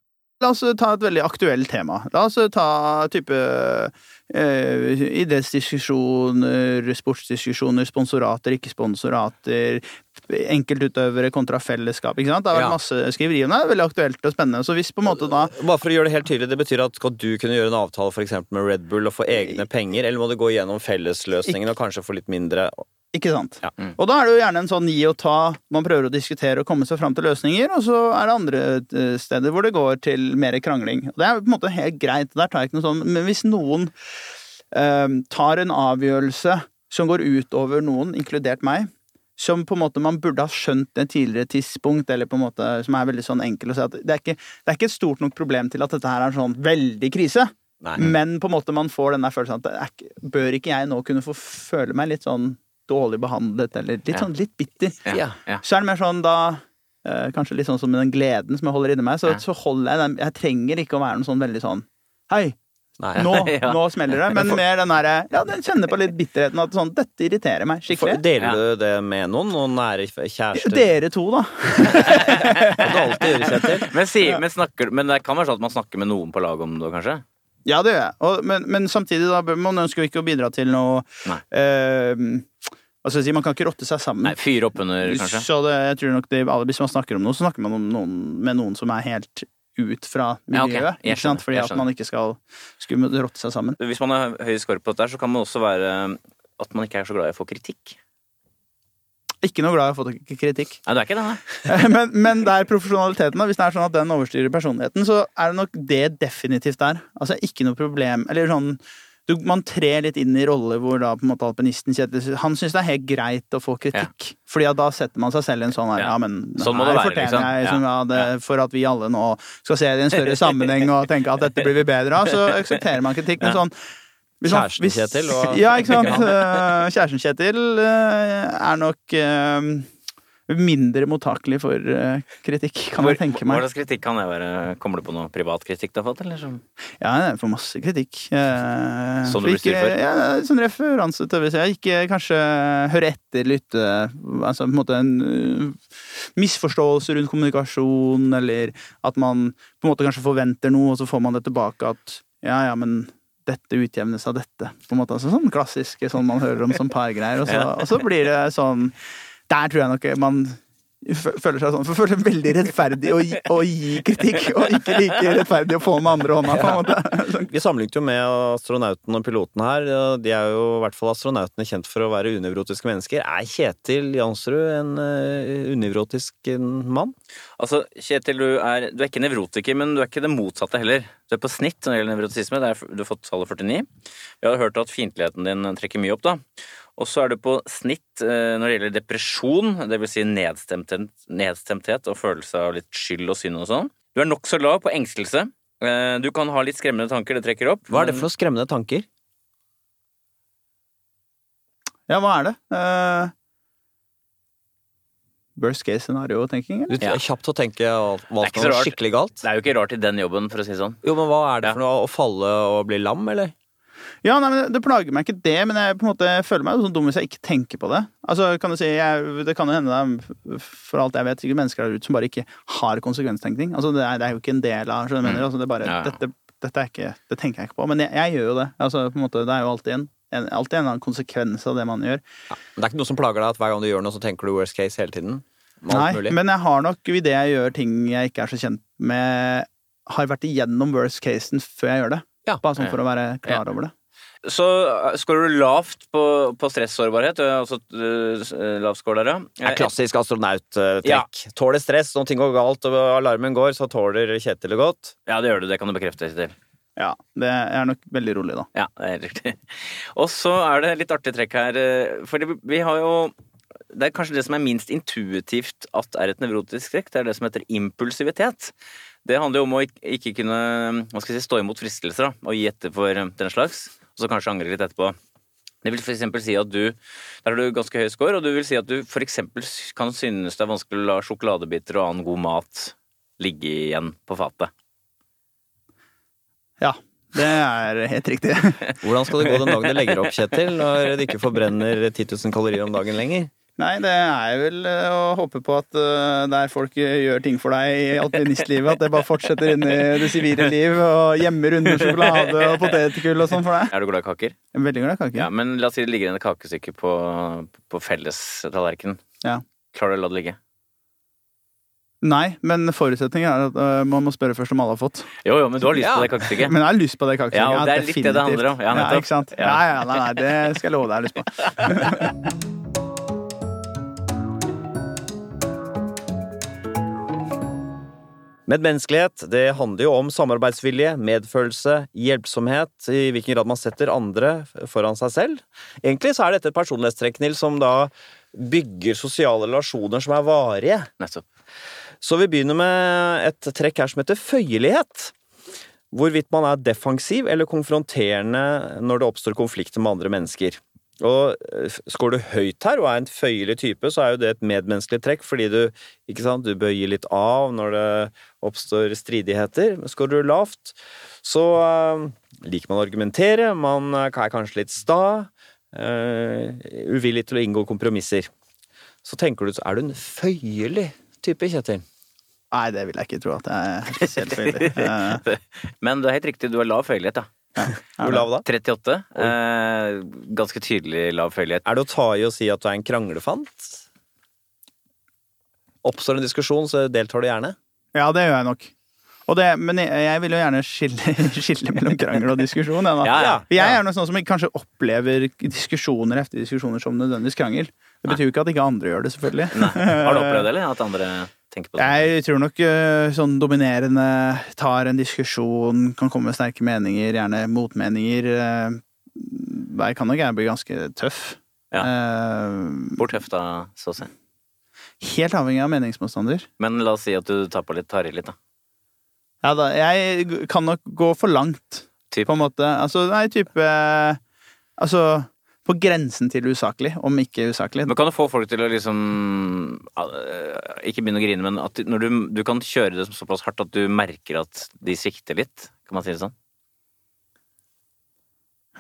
La oss ta et veldig aktuelt tema. La oss ta type eh, idrettsdiskusjoner, sportsdiskusjoner, sponsorater, ikke sponsorater, enkeltutøvere kontra fellesskap. Ikke sant? Det har vært Ja. masse skriverier om det. Veldig aktuelt og spennende. Så hvis på en måte da Bare for å gjøre det helt tydelig, det betyr at skal du kunne gjøre en avtale for med Red Bull og få egne penger, eller må du gå gjennom fellesløsningen og kanskje få litt mindre Ikke sant? Ja. Mm. Og da er det jo gjerne en sånn gi og ta. Man prøver å diskutere og komme seg fram til løsninger, og så er det andre eh, steder hvor det går til mer krangling. Og det er på en måte helt greit. Der tar jeg ikke noe sånn Men hvis noen eh, tar en avgjørelse som går utover noen, inkludert meg, som på en måte man burde ha skjønt et tidligere tidspunkt, eller på en måte som er veldig sånn enkel å si at det er ikke, det er ikke et stort nok problem til at dette her er sånn veldig krise. Nei. Men på en måte man får den der følelsen at det er ikke, bør ikke jeg nå kunne få føle meg litt sånn dårlig behandlet, eller litt Ja. sånn litt bitter. Ja. Ja. Så er det mer sånn da eh, Kanskje litt sånn som den gleden som jeg holder inni meg, så, Ja. så holder jeg den Jeg trenger ikke å være noe sånn veldig sånn Hei, Nei. nå, Ja. nå smeller det. Men mer den derre Ja, den kjenner på litt bitterheten at sånn Dette irriterer meg For, skikkelig. deler du det med noen? Noen nære kjærester? Dere to, da. Det er Kjetil. Men, si, men, snakker, men det kan være sånn at man snakker med noen på laget om det, kanskje? Ja, det gjør jeg. Og, men, men samtidig, da, man ønsker jo ikke å bidra til noe Nei. Si, Man kan ikke rotte seg sammen. Nei, Fyre opp under, kanskje? Så det, jeg tror nok det, Hvis man snakker om noe, så snakker man om noen, med noen som er helt ut fra miljøet. Ja, ok. miljøet. Jeg ikke sant? Fordi at man ikke skal skulle rotte seg sammen. Hvis man har høy score på dette, så kan man også være at man ikke er så glad i å få kritikk. Ikke noe glad i å få kritikk. Nei, det er ikke det, nei? men, men det er profesjonaliteten. da. Hvis det er sånn at den overstyrer personligheten, så er det nok det definitivt der. Altså ikke noe problem. Eller sånn du, Man trer litt inn i roller hvor da på en måte alpinisten Han syns det er helt greit å få kritikk. Fordi at da setter man seg selv i en sånn her, Ja. ja, men Sånn må her fortjener liksom. jeg Ja. som, ja, det, For at vi alle nå skal se det i en større sammenheng og tenke at dette blir vi bedre av, så aksepterer man kritikk. Men sånn hvis man- Kjæresten Kjetil og- Ja, ikke sant. Eh, Kjæresten Kjetil eh, er nok eh, mindre mottakelig for eh, kritikk, kan jeg tenke Hva meg. slags kritikk kan det være? Kommer du på noe privat kritikk du har fått, eller? Som? Ja, jeg får masse kritikk. Eh, Som du blir styrt for? Ja, sånn referanse til hvis jeg ikke kanskje hører etter, lytte Altså på en måte en uh, misforståelse rundt kommunikasjon, eller at man på en måte kanskje forventer noe, og så får man det tilbake at ja, ja, men dette utjevnes av dette. På en måte, altså, sånn klassiske sånn man hører om som pargreier. Og, så- og så blir det sånn Der tror jeg nok man føler seg sånn, for føler det veldig rettferdig å gi, å gi kritikk, og ikke like rettferdig å få med andre hånda. på en måte. Sånn, Vi sammenlignet jo med astronauten og piloten her. De er jo i hvert fall astronautene kjent for å være unevrotiske mennesker. Er Kjetil Jansrud en uh, unevrotisk eh, mann? Altså, Kjetil, du er, du er ikke nevrotiker, men du er ikke det motsatte heller. Du er på snitt når det gjelder nevrotisisme. Er, du har fått tallet 49. Vi har hørt at fiendtligheten din trekker mye opp, da. Og så er du på snitt eh, når det gjelder depresjon, dvs. Si nedstemthet, nedstemthet og følelse av litt skyld og synd og sånn. Du er nokså lav på engstelse. Eh, Du kan ha litt skremmende tanker, det trekker opp. Hva er det for noen skremmende tanker? ja, hva er det? Uh, worst case scenario-tenking? eller? Ja. er kjapt å tenke hva Det er som er skikkelig galt. Det er jo ikke rart i den jobben, for å si det sånn. Jo, men hva er det Ja. for noe? Å falle og bli lam, eller? Ja, nei, men Det plager meg ikke det, men jeg på en måte føler meg sånn dum hvis jeg ikke tenker på det. Altså, kan du si, jeg, Det kan jo hende det for alt jeg vet, sikkert mennesker der ute som bare ikke har konsekvenstenkning. Altså, det, er, det er jo ikke en del av skjønner du mener. Altså, det, er bare, Ja. dette, dette er ikke, det tenker jeg ikke på. Men jeg, jeg gjør jo det. Altså, på en måte, det er jo alltid en, en, alltid en annen konsekvens av det man gjør. Men det er ikke noe som plager deg at hver gang du gjør noe, så tenker du worst case hele tiden? Nei, mulig? men jeg har nok i det jeg gjør ting jeg ikke er så kjent med, har vært igjennom worst casen før jeg gjør det. Ja. Bare sånn for å være klar over det. Så skårer scorer du lavt på, på stressårbarhet, altså lav score der, ja. Det er klassisk astronauttrekk. Ja. Tåler stress når ting går galt og alarmen går, så tåler Kjetil det godt. Ja, det gjør du, det kan du bekrefte. Kjetil. Ja, det er nok veldig rolig, da. Ja, det er riktig. Og så er det litt artig trekk her, for vi har jo det er kanskje det som er minst intuitivt at er et nevrotisk trekk. Det er det som heter impulsivitet. Det handler jo om å ikke kunne hva skal jeg si, stå imot fristelser da, og gi etter for eh, den slags, og så kanskje angre litt etterpå. Det vil for eksempel si at du Der har du ganske høy score, og du vil si at du for eksempel kan synes det er vanskelig å la sjokoladebiter og annen god mat ligge igjen på fatet. Ja, det er helt riktig. Hvordan skal det gå den dagen du legger opp, Kjetil, når du ikke forbrenner 10 000 kalorier om dagen lenger? Nei, det er vel eh, å håpe på at eh, der folk eh, gjør ting for deg i alpinistlivet, at det bare fortsetter inn i det sivile liv, og gjemmer under sjokolade og potetgull og sånn for deg. Er du glad i kaker? Jeg er veldig glad i kaker. Ja, men la oss si det ligger en kakestykke på, på fellestallerkenen. Ja. Klarer du å la det ligge? Nei, men forutsetningen er at man må spørre først om alle har fått. Jo, jo, men du har lyst Ja. på det kakestykket. Men jeg har lyst på det kakestykket. Ja, og det er litt det det handler om. Ja, nettopp. ikke sant? Ja. Ja, ja, nei, nei, det skal jeg love deg jeg har lyst på. Medmenneskelighet det handler jo om samarbeidsvilje, medfølelse, hjelpsomhet, i hvilken grad man setter andre foran seg selv. Egentlig så er dette et personlighetstrekk, Nils, som da bygger sosiale relasjoner som er varige. Nettopp. Så vi begynner med et trekk her som heter føyelighet. Hvorvidt man er defensiv eller konfronterende når det oppstår konflikter med andre mennesker. Og skårer Skår du høyt her og er en føyelig type, så er jo det et medmenneskelig trekk, fordi du ikke sant, du bør gi litt av når det oppstår stridigheter. Men skår du lavt, så uh, liker man å argumentere, man er kanskje litt sta, uh, uvillig til å inngå kompromisser. Så tenker du, så er du en føyelig type, Kjetil? Nei, det vil jeg ikke tro at jeg er spesielt føyelig. Eh, Men det er helt riktig, du har lav føyelighet, da. Hvor lav da? 38. Eh, ganske tydelig lav følgelighet. Er det å ta i å si at du er en kranglefant? Oppstår en diskusjon, så deltar du gjerne. Ja, det gjør jeg nok. Det, men jeg, jeg vil jo gjerne skille, skille mellom krangel og diskusjon. Jeg. Ja, ja. Jeg er noe sånn som kanskje opplever diskusjoner etter diskusjoner som nødvendigvis krangel. Det betyr jo ikke at ikke andre gjør det, selvfølgelig. Nei. Har du opplevd det, eller? At andre tenker på det? Jeg tror nok øh, sånn dominerende tar en diskusjon, kan komme med sterke meninger, gjerne motmeninger. Jeg kan nok jeg bli ganske tøff. Ja. Eh, Hvor tøff da, så å si. Helt avhengig av meningsmotstander. Men la oss si at du tar på litt, tar i litt, da. Ja da, jeg kan nok gå for langt, Typ. på en måte. Altså, nei, type Altså på grensen til usaklig, om ikke usaklig. Men kan du få folk til å liksom eh, Ikke begynne å grine, men at når du, du kan kjøre det såpass hardt at du merker at de svikter litt? Kan man si det sånn?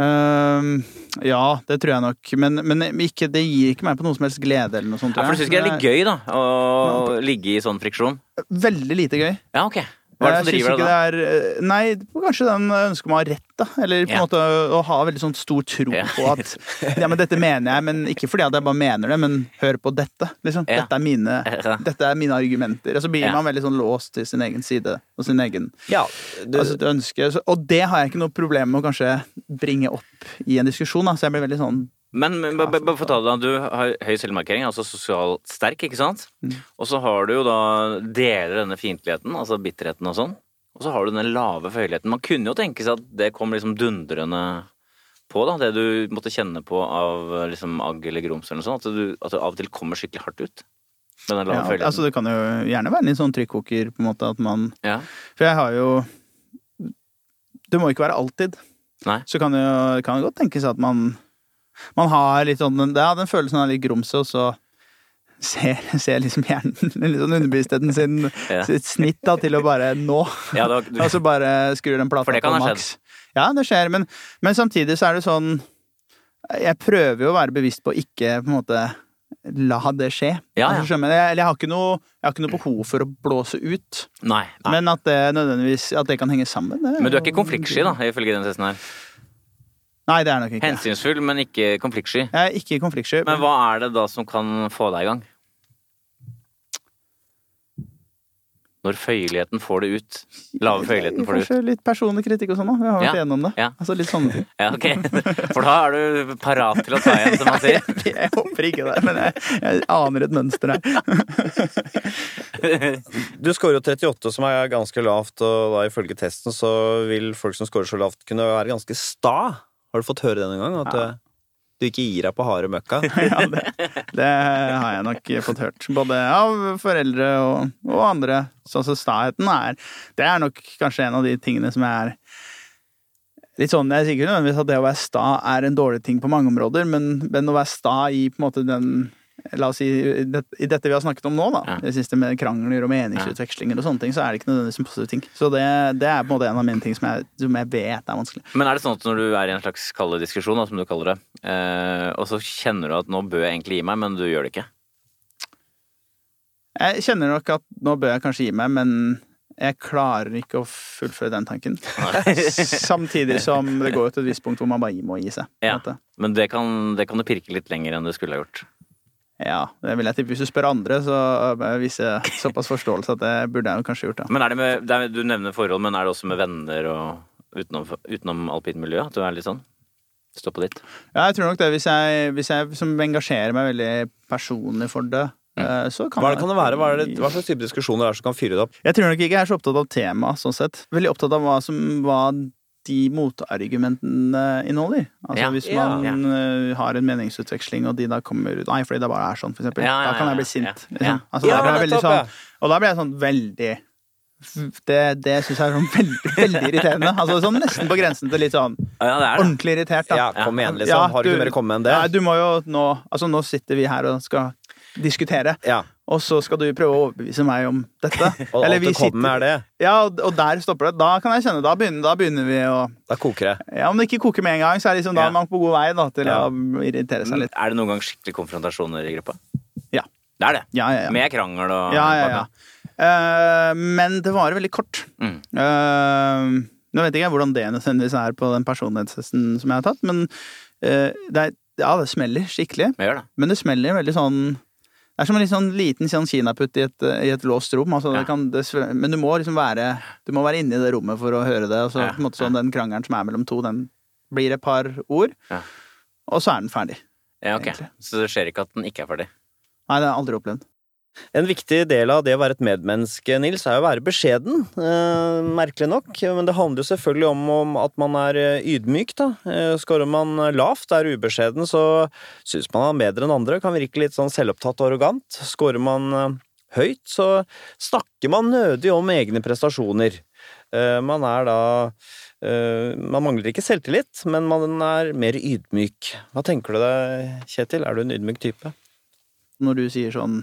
Um, ja, det tror jeg nok. Men, men ikke, det gir ikke meg på noe som helst glede eller noe sånt. Ja, for du syns ikke det er litt gøy, da? Å ligge i sånn friksjon? Veldig lite gøy. Ja, ok. Hva er det som Jeg driver deg da? det er eh, Nei, kanskje den ønsker om å ha rett, da. Eller på en Ja. måte å ha veldig sånn stor tro Ja. på at Ja, men dette mener jeg, men ikke fordi at jeg bare mener det, men hør på dette. Liksom. Ja. Dette, er mine, dette er mine argumenter. Og så blir man veldig sånn låst til sin egen side og sin egen Ja, du, altså, ønske. Så, og det har jeg ikke noe problem med å kanskje bringe opp i en diskusjon. Da. Så jeg blir veldig sånn Men, men bare bare deg, ta det da, du har høy selvmarkering, altså sosialt sterk, ikke sant? Mm. Og så har du jo da deler denne fiendtligheten, altså bitterheten og sånn. Og så har du den lave føyeligheten. Man kunne jo tenke seg at det kom liksom dundrende på, da. Det du måtte kjenne på av liksom agg eller grums eller noe sånt. At du, at du av og til kommer skikkelig hardt ut. Med den lave ja, føyeligheten. altså, Det kan jo gjerne være en litt sånn trykkoker, på en måte, at man Ja. For jeg har jo Det må ikke være alltid. Nei. Så kan det jo kan godt tenkes at man Man har litt sånn Ja, den følelsen av litt grumse, og så ser, ser liksom hjernen litt sånn underbevisstheten sin Ja. sitt snitt da til å bare nå. Ja, da, du, Og så bare skrur den plata For det kan på ha maks. Ja, det skjer, men, men samtidig så er det sånn Jeg prøver jo å være bevisst på å ikke på en måte la det skje. Ja, ja. Altså, jeg, eller jeg, har noe, jeg har ikke noe behov for å blåse ut. nei, nei. Men at det nødvendigvis At det kan henge sammen. Det, Men du er ikke konfliktsky, da, ifølge den testen her. Nei, det er nok ikke. Hensynsfull, men ikke konfliktsky. Jeg er ikke konfliktsky. Men hva er det da som kan få deg i gang? Når føyeligheten får det ut. Lave føyeligheten får det ut. Kanskje litt personlig kritikk og sånn, da. Vi har vært Ja, igjennom det. ja. Altså litt sånne ting. Ja, ok. For da er du parat til å ta igjen, som man sier. Jeg håper ikke det, men jeg, jeg aner et mønster her. du scorer jo 38, som er ganske lavt, og da ifølge testen så vil folk som scorer så lavt, kunne være ganske sta. Har du fått høre det noen gang? At Ja. eh, du ikke gir deg på harde møkka? Ja, det, det har jeg nok fått hørt. Både av foreldre og, og andre. Sånn som staheten er Det er nok kanskje en av de tingene som er Litt sånn, Jeg sier ikke nødvendigvis at det å være sta er en dårlig ting på mange områder, men, men å være sta i på en måte den La oss si i det- i dette vi har snakket om nå, da, Ja. det siste med krangler og meningsutvekslinger og sånne ting, så er det ikke nødvendigvis en positiv ting. Så det, det er på en måte en av mine ting som jeg, som jeg vet er vanskelig. Men er det sånn at når du er i en slags kalde diskusjon, da, som du kaller det, eh, og så kjenner du at nå bør jeg egentlig gi meg, men du gjør det ikke? Jeg kjenner nok at nå bør jeg kanskje gi meg, men jeg klarer ikke å fullføre den tanken. Samtidig som det går jo til et visst punkt hvor man bare må gi seg. Ja. Men det kan, det kan du pirke litt lenger enn du skulle ha gjort. Ja, det vil jeg tippe. Hvis du spør andre, så viser jeg såpass forståelse at det burde jeg kanskje gjort. da. Men er det med, det er, Du nevner forhold, men er det også med venner og utenom, utenom alpinmiljøet? At du er litt sånn? Stå på ditt? Ja, jeg tror nok det. Hvis jeg, hvis jeg som engasjerer meg veldig personlig for det, eh, så kan Hva er det, kan det være? Hva, er det, hva slags type diskusjoner er det som kan fyre det opp? Jeg tror nok ikke jeg er så opptatt av temaet, sånn sett. Veldig opptatt av hva, som, hva de motargumentene inneholder. Altså Ja, Hvis ja, man eh, har en meningsutveksling, og de da kommer ut Nei, fordi det bare er sånn, for eksempel. Ja, ja, da kan jeg bli sint. ja. Liksom. Altså, Ja, da jeg ja. sånn, og da blir jeg sånn veldig Det, det syns jeg er sånn veldig, veldig irriterende. Altså sånn Nesten på grensen til litt sånn Ja, det er det. ordentlig irritert. Da. Ja, kom igjen, liksom. Ja, Har du du- mer å komme med enn det? Nei, du må jo nå Altså, nå sitter vi her og skal diskutere, Ja, og så skal du prøve å overbevise meg om dette. Og Eller alt du kommer med, er det. ja, og, der stopper det. Da kan jeg kjenne, da begynner, da begynner vi å Da koker det. Ja, Om det ikke koker med en gang, så er liksom, da Ja. man på god vei da, til Ja. å irritere seg litt. Er det noen gang skikkelig konfrontasjoner i gruppa? Ja. Det er det. Ja, ja, ja. Med krangel og ja, ja, ja. Uh, men det varer veldig kort. Mm. Uh, nå vet ikke jeg hvordan det nødvendigvis er på den personlighetstesten som jeg har tatt, men uh, det er, ja, det smeller skikkelig. Gjør det. Men det smeller veldig sånn Det er som en litt sånn liten sånn kinaputt i et, i et låst rom. Altså, Ja. det kan, det, men du må liksom være Du må være inne i det rommet for å høre det. Og så Ja, på en måte sånn Den krangelen som er mellom to, den blir et par ord, Ja. og så er den ferdig. Ja, ok. Egentlig. Så det skjer ikke at den ikke er ferdig? Nei, det har jeg aldri opplevd. En viktig del av det å være et medmenneske, Nils, er å være beskjeden. Eh, merkelig nok. Men det handler jo selvfølgelig om, om at man er eh, ydmyk, da. Eh, Skårer man lavt, er ubeskjeden, så syns man er bedre enn andre. Kan virke litt sånn selvopptatt og arrogant. Skårer man eh, høyt, så snakker man nødig om egne prestasjoner. Eh, man er da eh, Man mangler ikke selvtillit, men man er mer ydmyk. Hva tenker du deg, Kjetil? Er du en ydmyk type? Når du sier sånn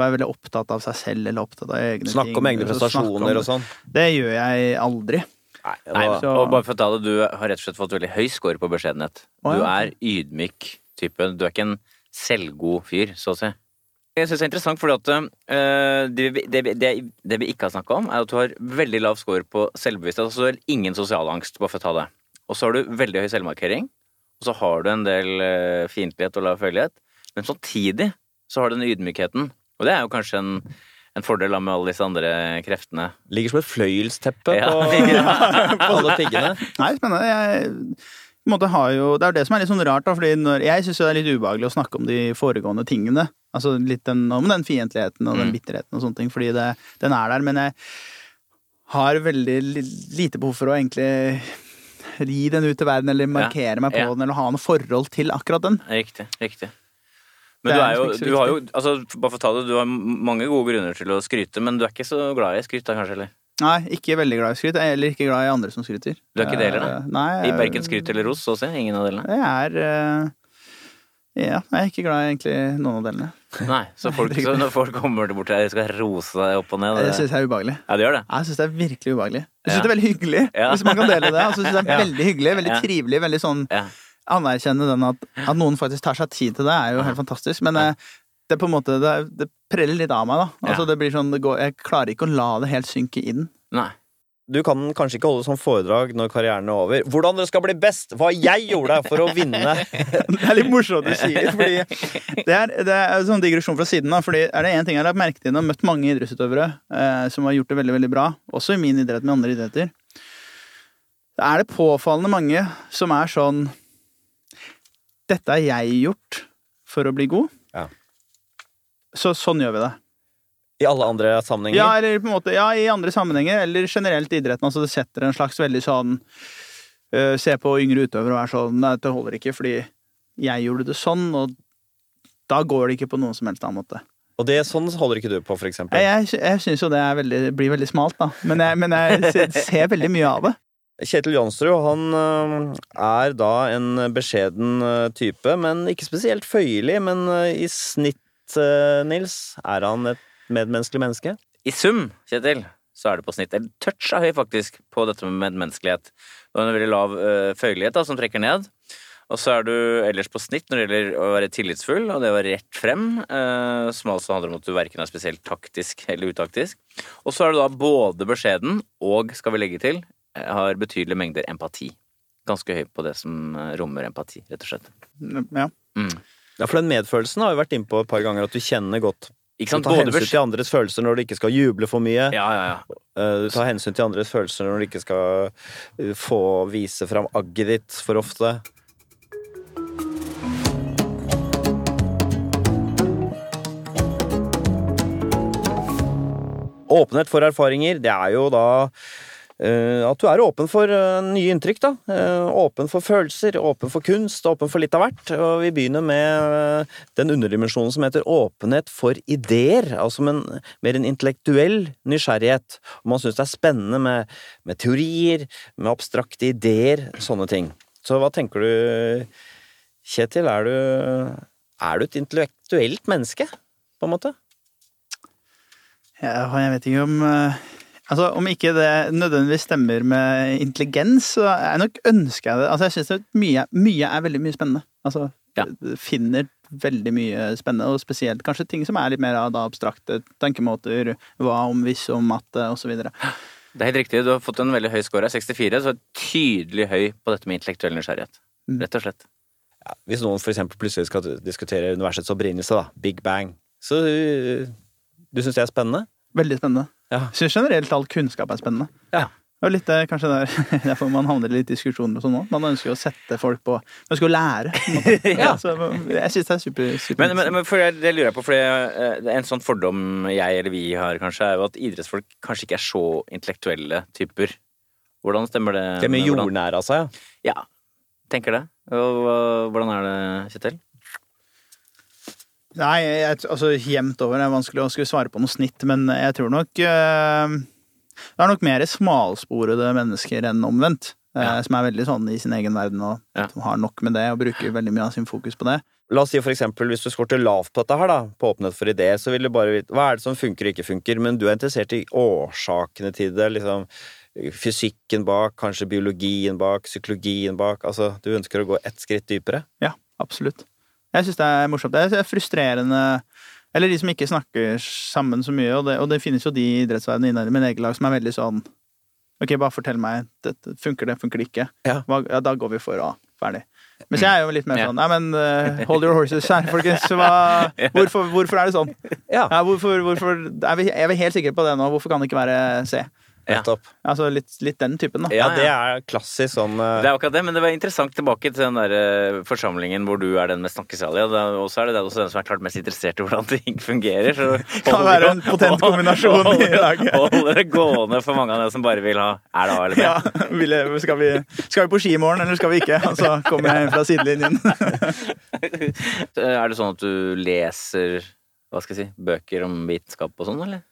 Være veldig opptatt av seg selv eller opptatt av egne ting. Snakke om egne prestasjoner det. og sånn? Det gjør jeg aldri. Nei, Nei, så- og bare for å ta det, Du har rett og slett fått veldig høy score på beskjedenhet. Du er ydmyk type. Du er ikke en selvgod fyr, så å si. Jeg synes det er interessant, fordi at øh, det, det, det, det vi ikke har snakka om, er at du har veldig lav score på selvbevissthet. Altså du har ingen sosial angst, bare for å ta det. Og så har du veldig høy selvmarkering. Og så har du en del øh, fiendtlighet og lav følgelighet. Men samtidig så har du den ydmykheten. Og det er jo kanskje en, en fordel med alle disse andre kreftene. Ligger som et fløyelsteppe Ja. på, på alle piggene. Nei, spennende. Jeg måte har jo, det er jo det som er litt sånn rart, da, fordi når, jeg syns det er litt ubehagelig å snakke om de foregående tingene. Altså litt den, om den fiendtligheten og den Mm. bitterheten og sånne ting, fordi det, den er der. Men jeg har veldig lite behov for å egentlig ri den ut til verden, eller markere meg på ja. den, eller ha noe forhold til akkurat den. Riktig. riktig. Men du er er jo, liksom du har jo altså, Bare for å ta det, du har mange gode grunner til å skryte, men du er ikke så glad i skryt da, kanskje? eller? Nei, ikke veldig glad i skryt, eller ikke glad i andre som skryter. Du er ikke det heller, da? Nei, Nei, I jeg- verken skryt eller ros, så å si? Ingen av delene? Jeg er eh, Ja, jeg er ikke glad i egentlig noen av delene. Nei, så, folk, så når folk kommer bort til deg og skal rose deg opp og ned Det det, syns jeg er ubehagelig. Ja, det gjør det. Jeg syns det er virkelig ubehagelig. Jeg syns Ja. det er veldig hyggelig, Ja. hvis man kan dele det. Altså, jeg synes det er veldig hyggelig, veldig trivelig, veldig sånn. Anerkjenne den at, at noen faktisk tar seg tid til det, er jo helt fantastisk. Men eh, det er på en måte Det, det preller litt av meg, da. Altså, Ja. det blir sånn, det går, jeg klarer ikke å la det helt synke inn. Nei. Du kan kanskje ikke holde sånn foredrag når karrieren er over. Hvordan dere skal bli best! Hva jeg gjorde for å vinne! Det er litt morsomt du sier, fordi det er, det er sånn digresjon fra siden. da, fordi er det én ting jeg har lagt merke til når jeg har møtt mange idrettsutøvere eh, som har gjort det veldig veldig bra, også i min idrett med andre idretter, er det påfallende mange som er sånn Dette har jeg gjort for å bli god. Ja. Så sånn gjør vi det. I alle andre sammenhenger. Ja, eller på en måte, ja, i andre sammenhenger, eller generelt i idretten. Altså det setter en slags veldig sånn uh, Se på yngre utøvere og er sånn Nei, dette holder ikke, fordi jeg gjorde det sånn, og da går det ikke på noen som helst annen måte. Og det sånn holder ikke du på, for eksempel. Jeg, jeg, jeg syns jo det veldig, blir veldig smalt, da. Men jeg, men jeg ser, ser veldig mye av det. Kjetil Jansrud han øh, er da en beskjeden øh, type, men ikke spesielt føyelig. Men øh, i snitt, Nils, er han et medmenneskelig menneske? I sum, Kjetil, så er det på snitt en touch høy, faktisk, på dette med medmenneskelighet. Du har en veldig lav føyelighet da, som trekker ned. Og så er du ellers på snitt når det gjelder å være tillitsfull og det å være rett frem, eh, som altså handler om at du verken er spesielt taktisk eller utaktisk. Og så er du da både beskjeden og, skal vi legge til, eh, har betydelige mengder empati. Ganske høy på det som eh, rommer empati, rett og slett. Ja. Mm. Ja, for den medfølelsen har vi vært inne på et par ganger, at du kjenner godt Ikke Du tar Både hensyn til andres følelser når du ikke skal juble for mye. Ja, ja, ja. Eh, Du tar hensyn til andres følelser når du ikke skal eh, få vise fram agget ditt for ofte. Åpenhet for erfaringer, det er jo da at du er åpen for eh, nye inntrykk, da. Eh, åpen for følelser, åpen for kunst, åpen for litt av hvert. Og vi begynner med eh, den underdimensjonen som heter åpenhet for ideer. Altså en, mer en intellektuell nysgjerrighet. Og man syns det er spennende med, med teorier, med abstrakte ideer, sånne ting. Så hva tenker du, Kjetil? Er du, er du et intellektuelt menneske, på en måte? Ja, jeg vet ikke om eh, Altså, Om ikke det nødvendigvis stemmer med intelligens, så er jeg nok ønsker jeg det. Altså, jeg syns mye, mye er veldig mye spennende. Altså, Ja. finner veldig mye spennende, og spesielt kanskje ting som er litt mer av da abstrakte tenkemåter. Hva om, hvis om, matte, osv. Det er helt riktig. Du har fått en veldig høy score her, 64, så tydelig høy på dette med intellektuell nysgjerrighet. Mm. Rett og slett. Ja, hvis noen for eksempel plutselig skal diskutere universets opprinnelse, da, Big Bang, så øh, du syns det er spennende? Veldig spennende. Ja. Syns generelt all kunnskap er spennende. Ja. Og litt eh, kanskje der, derfor man havner i litt diskusjoner og sånn òg. Man ønsker jo å sette folk på Man ønsker å lære. Ja. Så jeg syns det er super, super Men, men, men for jeg, det lurer jeg på, for en sånn fordom jeg eller vi har, kanskje, er jo at idrettsfolk kanskje ikke er så intellektuelle typer. Hvordan stemmer det? Det er mye med jordnære av seg, ja. Ja, tenker det. Og hvordan er det, Kjetil? Nei, jeg, altså jevnt over. Det er vanskelig å skulle svare på noe snitt, men jeg tror nok øh, Det er nok mer smalsporede mennesker enn omvendt. Ja. Øh, Som er veldig sånn i sin egen verden og Ja. som har nok med det og bruker veldig mye av sin fokus på det. La oss si for eksempel, hvis du skorter lavt på dette her, da, på åpenhet for ideer, så vil du bare vite hva er det som funker og ikke funker, men du er interessert i årsakene til det, liksom fysikken bak, kanskje biologien bak, psykologien bak, altså du ønsker å gå ett skritt dypere. Ja, absolutt. Jeg syns det er morsomt. Det er frustrerende Eller de som ikke snakker sammen så mye, og det, og det finnes jo de i idrettsverdenen innen min eget lag som er veldig sånn Ok, bare fortell meg. Dette, funker det, funker det ikke? Ja. Hva, ja, da går vi for A. Ferdig. Mens jeg er jo litt mer sånn Nei, men uh, hold your horses her, folkens. Hva, hvorfor, hvorfor er det sånn? Ja, hvorfor, hvorfor er vi, er vi helt sikre på det nå? Hvorfor kan det ikke være C? Ja. Altså litt, litt den typen, da. Ja, Ja, det er klassisk sånn uh... Det er akkurat det, men det var interessant tilbake til den der uh, forsamlingen hvor du er den mest snakkesalige. Og så er det også den som er klart mest interessert i hvordan ting fungerer. Så Kan være en potent kombinasjon i holder- laget. Holder det gående for mange av dere som bare vil ha Er det A eller B? Ja, vil jeg, skal, vi, skal vi på ski i morgen, eller skal vi ikke? Og så kommer jeg inn fra sidelinjen. Er det sånn at du leser hva skal jeg si, bøker om vitenskap og sånn, eller?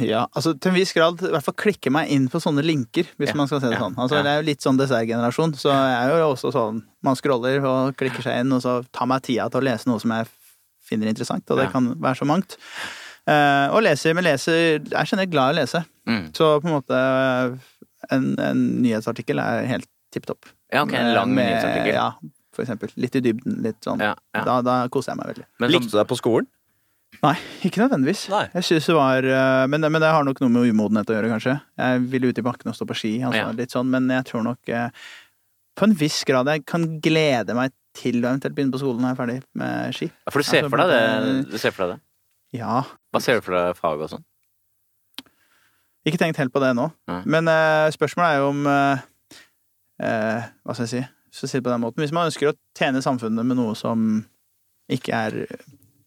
Ja, altså til en viss grad i hvert fall klikke meg inn på sånne linker, hvis Ja, man skal se det ja, sånn. Altså ja. Det er jo litt sånn dessertgenerasjon, så jeg er jo også sånn Man scroller og klikker seg inn, og så tar meg tida til å lese noe som jeg finner interessant, og det Ja. kan være så mangt. Uh, og leser, men leser Jeg er generelt glad i å lese, Mm. så på en måte en, en nyhetsartikkel er helt tipp topp. Ja, ok, en lang Med- nyhetsartikkel. Ja, for eksempel. Litt i dybden, litt sånn. Ja, ja. Da, da koser jeg meg veldig. Men så- Likte du deg på skolen? Nei, ikke nødvendigvis. Nei. Jeg synes det var eh, men, men det har nok noe med umodenhet å gjøre, kanskje. Jeg ville ut i bakken og stå på ski, altså, Ja. litt sånn, men jeg tror nok eh, på en viss grad jeg kan glede meg til å eventuelt begynne på skolen når jeg er ferdig med ski. Ja, For du ser Altså, for deg det? Du ser for deg det? Ja. Hva ser du for deg fag og sånn? Ikke tenkt helt på det nå. Nei. Men uh, spørsmålet er jo om uh, uh, Hva skal jeg si? Så si på den måten. Hvis man ønsker å tjene samfunnet med noe som ikke er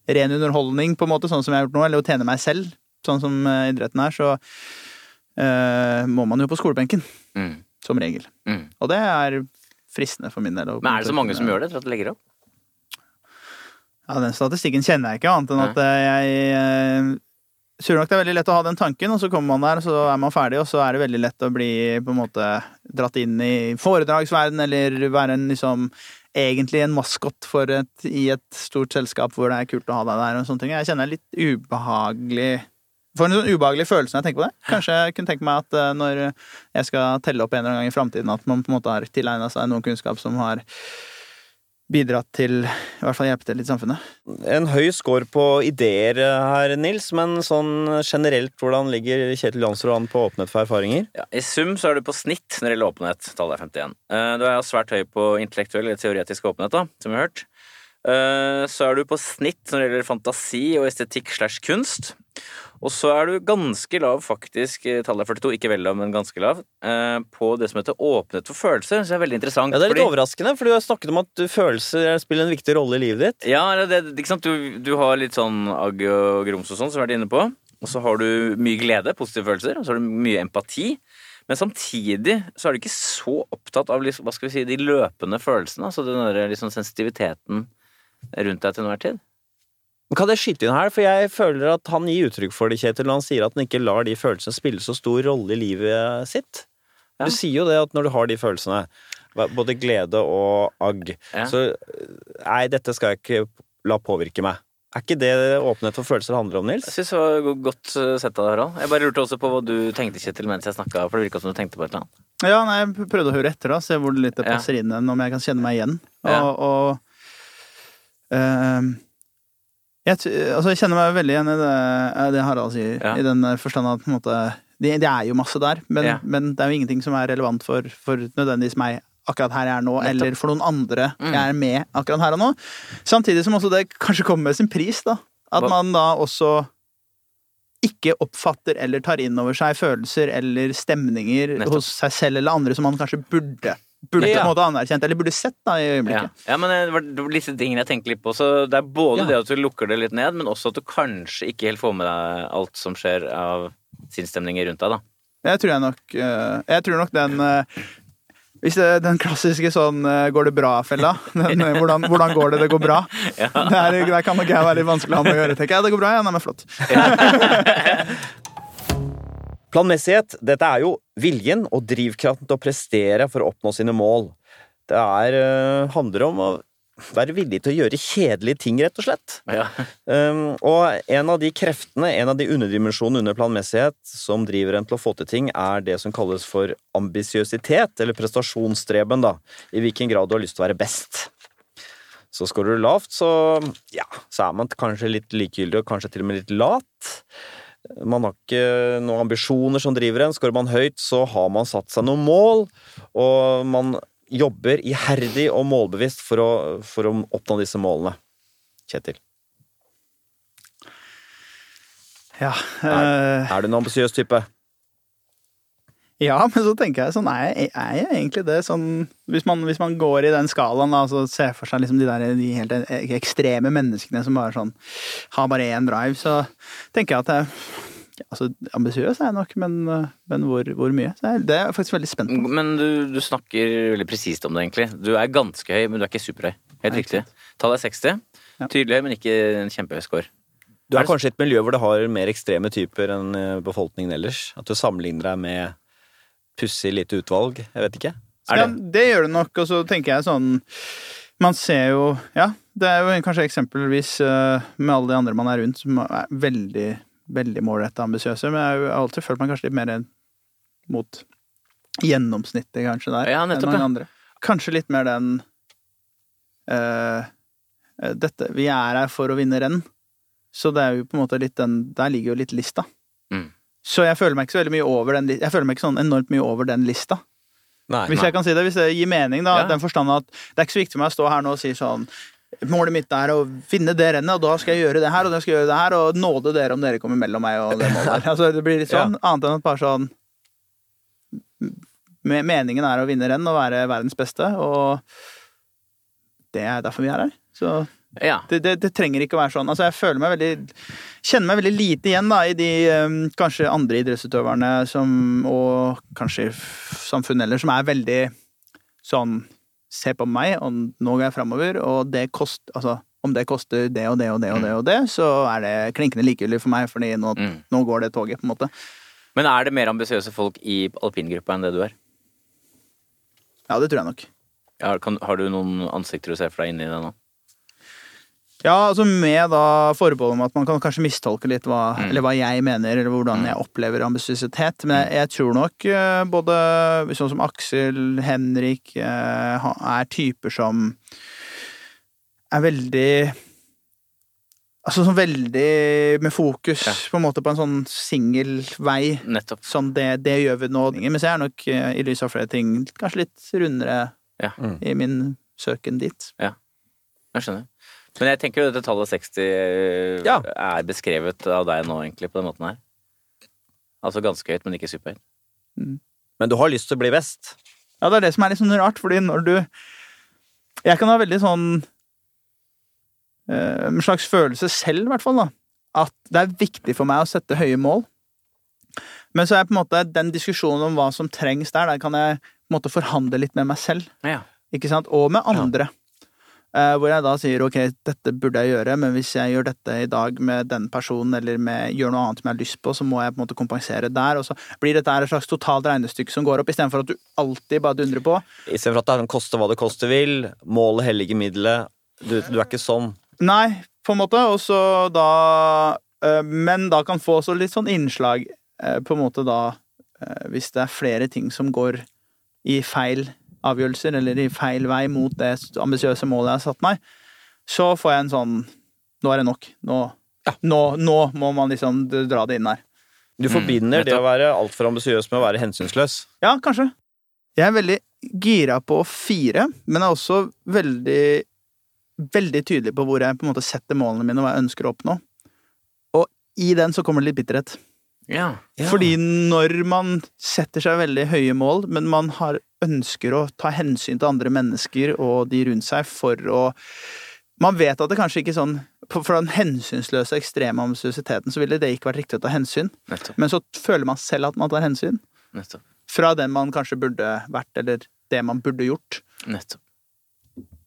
ren underholdning, på en måte, sånn som jeg har gjort nå, eller å tjene meg selv, sånn som eh, idretten er, så uh, må man jo på skolebenken. Mm. Som regel. Mm. Og det er fristende for min del. Men er det så mange som gjør det? etter at det legger opp? Ja, Den statistikken kjenner jeg ikke, annet enn at eh, jeg tror nok det er veldig lett å ha den tanken, og så kommer man der, og så er man ferdig, og så er det veldig lett å bli på en måte dratt inn i foredragsverden, eller være en liksom egentlig en maskot for et, i et stort selskap hvor det er kult å ha deg der, og sånne ting. Jeg kjenner litt ubehagelig Får en sånn ubehagelig følelse når jeg tenker på det. Kanskje jeg kunne tenke meg at eh, når jeg skal telle opp en eller annen gang i framtiden, at man på en måte har tilegna seg noen kunnskap som har bidratt til i hvert fall hjelpe til litt i samfunnet. En høy score på ideer her, Nils, men sånn generelt, hvordan ligger Kjetil Jansrud an på åpenhet for erfaringer? Ja, I sum så er du på snitt når det gjelder åpenhet. Tallet er 51. Eh, Du er svært høy på intellektuell eller teoretisk åpenhet, da, som vi har hørt. Eh, Så er du på snitt når det gjelder fantasi og estetikk slash kunst. Og så er du ganske lav, faktisk, eh, tallet er 42, ikke veldig lav, men ganske lav, eh, på det som heter åpenhet for følelser. Så det er veldig interessant. Ja, Det er litt fordi- overraskende, for du har snakket om at følelser spiller en viktig rolle i livet ditt. Ja, det, ikke sant? Du, du har litt sånn agg og grums og sånn, som vi har vært inne på. Og så har du mye glede, positive følelser, og så har du mye empati. Men samtidig så er du ikke så opptatt av liksom, hva skal vi si, de løpende følelsene. Altså den der liksom sensitiviteten rundt deg til enhver tid. Kan jeg skyte inn her, for jeg føler at han gir uttrykk for det, Kjetil, når han sier at han ikke lar de følelsene spille så stor rolle i livet sitt. Ja. Du sier jo det at når du har de følelsene, både glede og agg, Ja. så nei, dette skal jeg ikke la påvirke meg. Er ikke det åpenhet for følelser handler om, Nils? Jeg synes det var godt eh, sett av deg, Harald. Jeg bare lurte også på hva du tenkte, Kjetil, mens jeg snakka, for det virka som du tenkte på et eller annet. Ja, nei, jeg prøvde å høre etter, da, se hvor det litt det Ja. inn, om jeg kan kjenne meg igjen. Og, Ja. og ehm, jeg, altså, jeg kjenner meg veldig igjen i det, det Harald sier, Ja. i den forstand at måte, det, det er jo masse der, men, Ja. men det er jo ingenting som er relevant for, for nødvendigvis meg akkurat her jeg er nå, eller for noen andre Mm. jeg er med akkurat her og nå. Samtidig som også det kanskje kommer med sin pris, da. At man da også ikke oppfatter eller tar inn over seg følelser eller stemninger Nettopp. hos seg selv eller andre som man kanskje burde burde Ja. på en måte anerkjent, eller burde sett da i øyeblikket. ja, men det var, det var disse tingene jeg tenkte litt på. Så det er både Ja. det at du lukker det litt ned, men også at du kanskje ikke helt får med deg alt som skjer av sinnsstemninger rundt deg, da. Jeg tror jeg nok eh, Jeg tror nok den eh, hvis det, Den klassiske sånn eh, 'går det bra'-fella. Eh, hvordan, hvordan går det? Det går bra. Ja. Der, der kan nok jeg være litt vanskelig å ha med å gjøre, tenker jeg. Det går bra, ja. Nei, men flott. Planmessighet, dette er jo viljen og drivkraften til å prestere for å oppnå sine mål. Det er, uh, handler om å være villig til å gjøre kjedelige ting, rett og slett. Ja. Um, og en av de kreftene, en av de underdimensjonene under planmessighet som driver en til å få til ting, er det som kalles for ambisiøsitet, eller prestasjonsstreben, da. I hvilken grad du har lyst til å være best. Så scorer du lavt, så ja, så er man kanskje litt likegyldig, og kanskje til og med litt lat. Man har ikke noen ambisjoner som driver en. Skårer man høyt, så har man satt seg noen mål, og man jobber iherdig og målbevisst for å, for å oppnå disse målene. Kjetil, Ja, eh, er du en ambisiøs type? Ja, men så tenker jeg sånn, er jeg, er jeg egentlig det? Sånn, hvis, man, hvis man går i den skalaen, da, så ser for seg liksom de, der, de helt ekstreme menneskene som bare sånn har bare én drive, så tenker jeg at jeg Altså, ambisiøs er jeg nok, men, men hvor, hvor mye? Så jeg, det er jeg faktisk veldig spent på. Men du, du snakker veldig presist om det, egentlig. Du er ganske høy, men du er ikke superhøy. Helt Nei, riktig. Tallet er 60. Ja. Tydelig høy, men ikke en kjempehøy score. Du er kanskje i et miljø hvor det har mer ekstreme typer enn eh, befolkningen ellers? At du sammenligner deg med pussig lite utvalg? Jeg vet ikke. Er Ja, det gjør det nok, og så tenker jeg sånn Man ser jo Ja, det er jo kanskje eksempelvis eh, med alle de andre man er rundt, som er veldig, veldig målretta ambisiøse, men jeg har alltid følt meg kanskje litt mer mot gjennomsnittet, kanskje, der. Ja, nettopp, enn mange ja. andre. Kanskje litt mer den uh, Dette Vi er her for å vinne renn. Så det er jo på en måte litt den Der ligger jo litt lista. Mm. Så jeg føler meg ikke så veldig mye over den Jeg føler meg ikke sånn enormt mye over den lista. Nei. Hvis jeg kan si det, hvis det gir mening, da. Ja. Den forstand at det er ikke så viktig for meg å stå her nå og si sånn Målet mitt er å finne det rennet, og da skal jeg gjøre det her, og da skal jeg gjøre det her, og nåde dere om dere kommer mellom meg og det målet her. Altså, det blir litt sånn, annet enn at bare sånn Meningen er å vinne renn og være verdens beste, og det er derfor vi er her. Så Ja. det, det, det trenger ikke å være sånn. Altså, jeg føler meg veldig Kjenner meg veldig lite igjen da, i de um, kanskje andre idrettsutøverne som, og kanskje samfunnet ellers, som er veldig sånn Se på meg, og nå går jeg framover, og det kost, altså, om det koster det og det og det og det, og det, så er det klinkende likegyldig for meg, fordi nå, Mm. nå går det toget, på en måte. Men er det mer ambisiøse folk i alpingruppa enn det du er? Ja, det tror jeg nok. Ja, kan, har du noen ansikter du ser for deg inni det nå? Ja, altså med da forbehold om at man kan kanskje mistolke litt hva, Mm. eller hva jeg mener, eller hvordan jeg opplever ambisiøsitet. Men jeg, jeg tror nok eh, både sånn som Aksel, Henrik, eh, er typer som er veldig Altså sånn veldig med fokus Ja. på en måte på en sånn singel vei. Nettopp. Sånn det, det gjør vi nå. Mens jeg er nok, eh, i lys av flere ting, kanskje litt rundere Ja. Mm. i min søken dit. Ja, Jeg skjønner. Men jeg tenker jo dette tallet 60 eh, Ja. er beskrevet av deg nå, egentlig, på den måten her. Altså ganske høyt, men ikke superhøyt. Men du har lyst til å bli best. Ja, det er det som er litt sånn rart, fordi når du Jeg kan ha veldig sånn eh, En slags følelse selv, i hvert fall, da. At det er viktig for meg å sette høye mål. Men så er på en måte den diskusjonen om hva som trengs der, der kan jeg på en måte forhandle litt med meg selv. Ja. Ikke sant? Og med andre. Eh, hvor jeg da sier ok, dette burde jeg gjøre, men hvis jeg gjør dette i dag med den personen, eller med, gjør noe annet som jeg har lyst på, så må jeg på en måte kompensere der. Og så blir dette et slags totalt regnestykke som går opp, istedenfor at du alltid bare dundrer på. Istedenfor at det er koste hva det koste vil. Målet helliger middelet. Du, du er ikke sånn. Nei, på en måte. Og så da øh, Men da kan få også litt sånn innslag, øh, på en måte da Hvis det er flere ting som går i feil avgjørelser, eller i feil vei mot det ambisiøse målet jeg har satt meg, så får jeg en sånn Nå er det nok. Nå, nå, nå må man liksom dra det inn her. Du forbinder det å være altfor ambisiøs med å være hensynsløs. Ja, kanskje. Jeg er veldig gira på å fire, men er også veldig veldig tydelig på hvor jeg på en måte setter målene mine og hva jeg ønsker å oppnå. Og i den så kommer det litt bitterhet. Ja. Fordi når man setter seg veldig høye mål, men man har ønsker å ta hensyn til andre mennesker og de rundt seg for å Man vet at det kanskje ikke er sånn For den hensynsløse, ekstreme ambisiøsiteten så ville det ikke vært riktig å ta hensyn, Nettopp. men så føler man selv at man tar hensyn. Nettopp. Fra den man kanskje burde vært, eller det man burde gjort. Nettopp.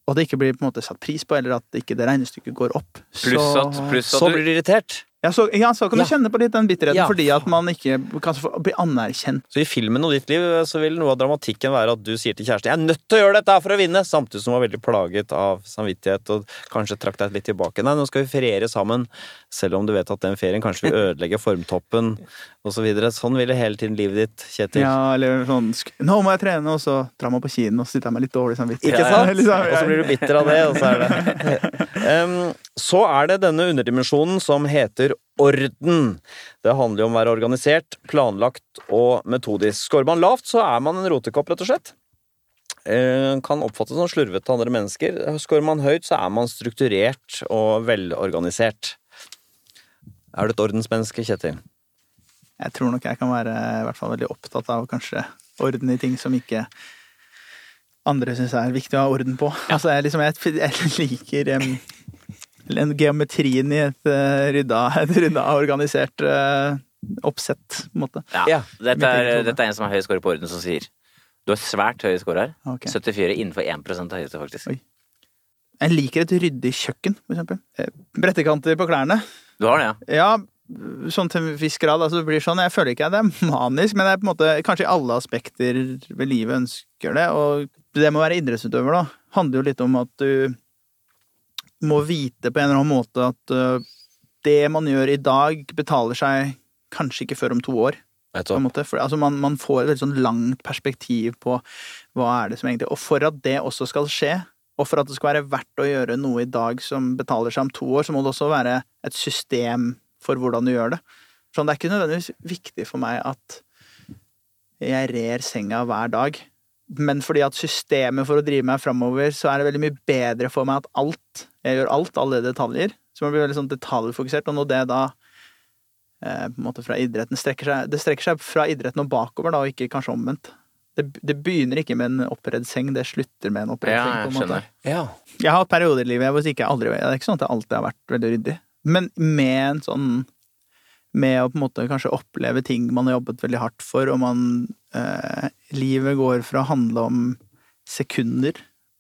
Og det ikke blir på en måte satt pris på, eller at ikke det regnestykket går opp. Pluss så, at, pluss Så blir du irritert. Ja, så, ja, så kan du Ja. kjenne på litt den bitterheten Ja. fordi at man ikke kan få bli anerkjent. Så i filmen og ditt liv så vil noe av dramatikken være at du sier til kjæresten 'Jeg er nødt til å gjøre dette her for å vinne', samtidig som du var veldig plaget av samvittighet og kanskje trakk deg litt tilbake. Nei, nå skal vi feriere sammen, selv om du vet at den ferien kanskje vil ødelegge formtoppen osv. Så videre. sånn vil det hele tiden livet ditt, Kjetil. Ja, eller sånn 'Nå må jeg trene', og så drar man på kino og så sitter jeg med litt dårlig samvittighet. Ikke sant? Liksom, Og så blir du bitter av det, og så er det um, Så er det denne underdimensjonen som heter orden. Det handler jo om å være organisert, planlagt og metodisk. Skårer man lavt, så er man en rotekopp, rett og slett. Eh, Kan oppfattes som slurvete av andre mennesker. Skårer man høyt, så er man strukturert og velorganisert. Er du et ordensmenneske, Kjetil? Jeg tror nok jeg kan være i hvert fall veldig opptatt av kanskje orden i ting som ikke andre syns er viktig å ha orden på. Altså, jeg, liksom, jeg, jeg liker um, geometrien i et uh, rydda, et rydda organisert eh, oppsett, på en måte. Ja. Dette, er, dette er en som har høy score på orden, som sier du har svært høy score her. Okay. 74 innenfor 1 av høyeste, faktisk. Oi. Jeg liker et ryddig kjøkken, for eksempel. Eh, Brettekanter på klærne. Du har det, ja? Ja, sånn til en viss grad. Altså, det blir sånn, jeg føler ikke at det er manisk, men det er på en måte kanskje i alle aspekter ved livet ønsker det. Og det med å være idrettsutøver, da, handler jo litt om at du må vite på en eller annen måte at øh, det man gjør i dag, betaler seg kanskje ikke før om to år. Vet På en måte. For, altså, man, man får et veldig sånn langt perspektiv på hva er det som egentlig Og for at det også skal skje, og for at det skal være verdt å gjøre noe i dag som betaler seg om to år, så må det også være et system for hvordan du gjør det. Sånn, det er ikke nødvendigvis viktig for meg at jeg rer senga hver dag. Men fordi at systemet for å drive meg framover, så er det veldig mye bedre for meg at alt Jeg gjør alt, alle detaljer. Så man blir veldig sånn detaljfokusert. Og når det da eh, på en måte fra idretten strekker seg Det strekker seg fra idretten og bakover, da, og ikke kanskje omvendt. Det, det begynner ikke med en oppredd seng, det slutter med en oppredd Ja, seng. på jeg en måte. skjønner. Ja. Jeg har hatt perioder i livet hvor ikke aldri Det er ikke sånn at jeg alltid har vært veldig ryddig. Men med en sånn Med å på en måte kanskje oppleve ting man har jobbet veldig hardt for, og man eh, Livet går fra å handle om sekunder,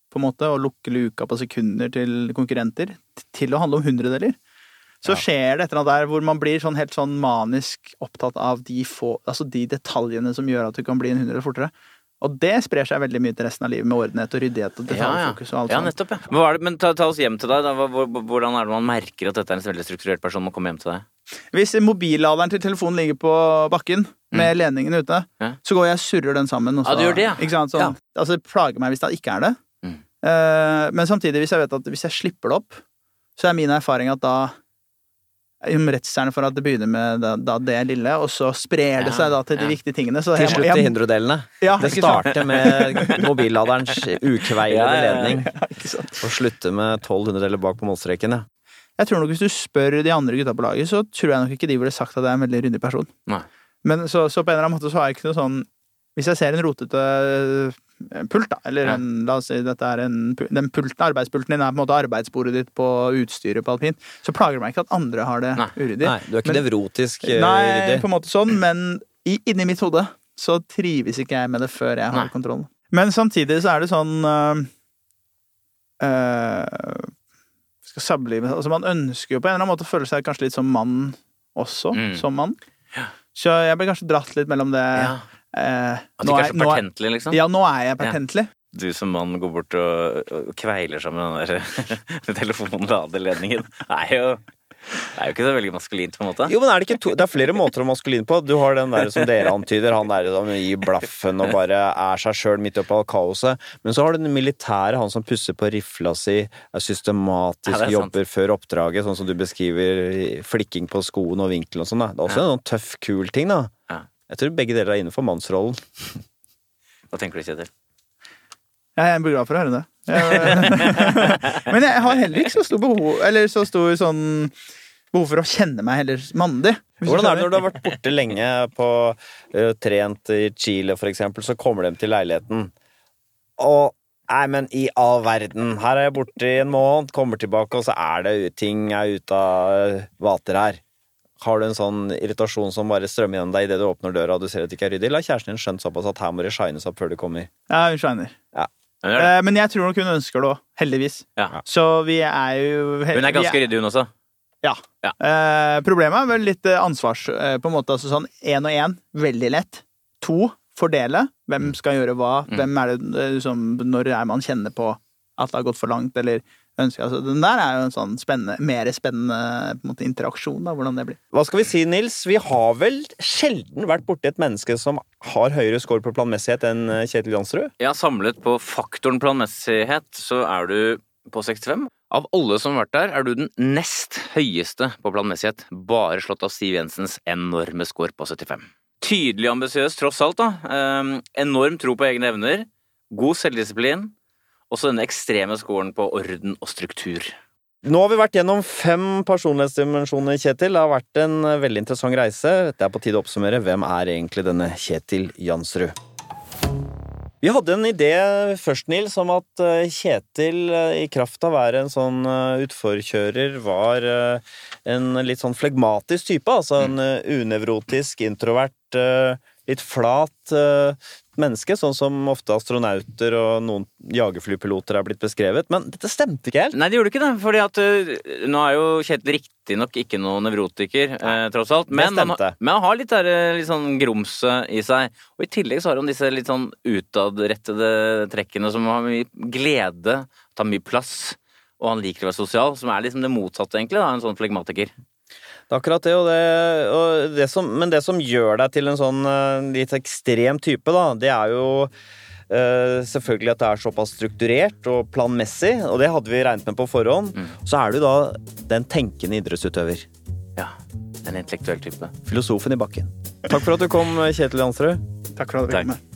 på en måte, og lukke luka på sekunder til konkurrenter, til å handle om hundredeler. Så Ja. skjer det et eller annet der hvor man blir sånn helt sånn manisk opptatt av de få Altså de detaljene som gjør at du kan bli en hundredel fortere. Og det sprer seg veldig mye til resten av livet, med ordenhet og ryddighet og Ja, ja. detaljfokus og alt ja, sånt. nettopp. Ja. Men, hva det, men ta, ta oss hjem til deg. Da. Hvordan er det man merker at dette er en veldig strukturert person må kommer hjem til deg? Hvis mobilladeren til telefonen ligger på bakken med ledningen ute, Ja. så går jeg og surrer den sammen. Også, Ja, du gjør det, ja. Ikke sant? Sånn, Altså, det plager meg hvis det ikke er det. Mm. Uh, men samtidig, hvis jeg vet at hvis jeg slipper det opp, så er min erfaring at da om redselen for at det begynner med da, da det lille, og så sprer det Ja, seg da til de ja. viktige tingene. Så Til slutt til hundredelene. Ja, Det starter med mobilladerens ukveilede Ja, ja, ja. ledning, og slutter med tolv hundredeler bak på målstreken. Jeg tror nok Hvis du spør de andre gutta på laget, så tror jeg nok ikke de ville sagt at jeg er en veldig ryddig person. Nei. Men så, så på en eller annen måte så har jeg ikke noe sånn Hvis jeg ser en rotete eh, pult, da, eller en, la oss si dette er en Den pulten, arbeidspulten din er på en måte arbeidsbordet ditt på utstyret på alpint, så plager det meg ikke at andre har det uryddig. Nei, du er ikke Men- nevrotisk uryddig. Nei, på en måte sånn, men i, inni mitt hode så trives ikke jeg med det før jeg har kontrollen. kontroll. Men samtidig så er det sånn øh, øh, Skal sammenligne Altså, man ønsker jo på en eller annen måte å føle seg kanskje litt som mann også, Mm. som mann. Ja. Så jeg ble kanskje dratt litt mellom det Ja. eh, At du ikke er- så er- pertentlig, liksom? Ja, nå er jeg pertentlig. Du som mann går bort og, og kveiler sammen den der telefonladeledningen. Det er jo det er jo ikke så veldig maskulint, på en måte. Jo, men er det ikke to Det er flere måter å maskulin på. Du har den der som dere antyder, han der som gir blaffen og bare er seg sjøl midt oppi all kaoset. Men så har du den militære, han som pusser på rifla si, er systematisk, Ja, er jobber før oppdraget, sånn som du beskriver, flikking på skoen og vinkelen og sånn. Det er også en sånn tøff, kul ting, da. Ja. Jeg tror begge deler er innenfor mannsrollen. Hva tenker du, Kjetil? Ja, jeg blir glad for å høre det. Jeg- Men jeg har heller ikke så stor behov Eller så stor sånn behov for å kjenne meg heller mandig. Hvordan er det når du har vært borte lenge på uh, trent i Chile, for eksempel, så kommer de til leiligheten, og Nei, men i all verden, her er jeg borte i en måned, kommer tilbake, og så er det ting er ute av eh, vater her. Har du en sånn irritasjon som bare strømmer gjennom deg idet du åpner døra og du ser at det ikke er ryddig, har kjæresten din skjønt såpass at her må det shines opp før du kommer? Ja, hun shiner. Det. Eh, Men jeg tror nok hun ønsker det òg, heldigvis. Ja. Så vi er jo hun er ganske ryddig, hun også. Ja. Ja. Eh, problemet er vel litt eh, ansvars... Eh, på en måte, altså sånn én og én, veldig lett. To, fordele. Hvem skal gjøre hva? Mm. Hvem er det liksom, Når er man kjenner på at det har gått for langt, eller ønsker altså, Den der er jo en sånn spennende, mer spennende på en måte, interaksjon, da, hvordan det blir. Hva skal vi si, Nils? Vi har vel sjelden vært borti et menneske som har høyere score på planmessighet enn eh, Kjetil Jansrud. Ja, samlet på faktoren planmessighet, så er du på 65. Av alle som har vært der, er du den nest høyeste på planmessighet, bare slått av Siv Jensens enorme score på 75. Tydelig ambisiøs, tross alt, da. Ehm, enorm tro på egne evner, god selvdisiplin, og så denne ekstreme skolen på orden og struktur. Nå har vi vært gjennom fem personlighetsdimensjoner, Kjetil. Det har vært en eh, veldig interessant reise. Det er på tide å oppsummere. Hvem er egentlig denne Kjetil Jansrud? Vi hadde en idé først, Nils, om at eh, Kjetil eh, i kraft av å være en sånn utforkjører var en litt sånn flegmatisk type. Altså en eh, unevrotisk, introvert, litt flat menneske. Sånn som ofte astronauter og noen jagerflypiloter er blitt beskrevet. Men dette stemte ikke helt. Nei, det gjorde ikke det. fordi at uh, Nå er jo Kjetil riktignok ikke noen nevrotiker, eh, tross alt. Men han, stemte. men han har litt, der, eh, litt sånn grumset i seg. Og i tillegg så har han disse litt sånn utadrettede trekkene som har mye glede, tar mye plass. Og han liker å være sosial, som er liksom det motsatte, egentlig, da, en sånn flegmatiker. Det er akkurat det, og det, og det som, men det som gjør deg til en sånn eh, litt ekstrem type, da, det er jo Uh, selvfølgelig at det er såpass strukturert og planmessig, og det hadde vi regnet med på forhånd. Mm. Så er du da den tenkende idrettsutøver. Ja, en intellektuell type. Filosofen i bakken. Takk for at du kom, Kjetil Jansrud. Takk for at du Takk. fikk med.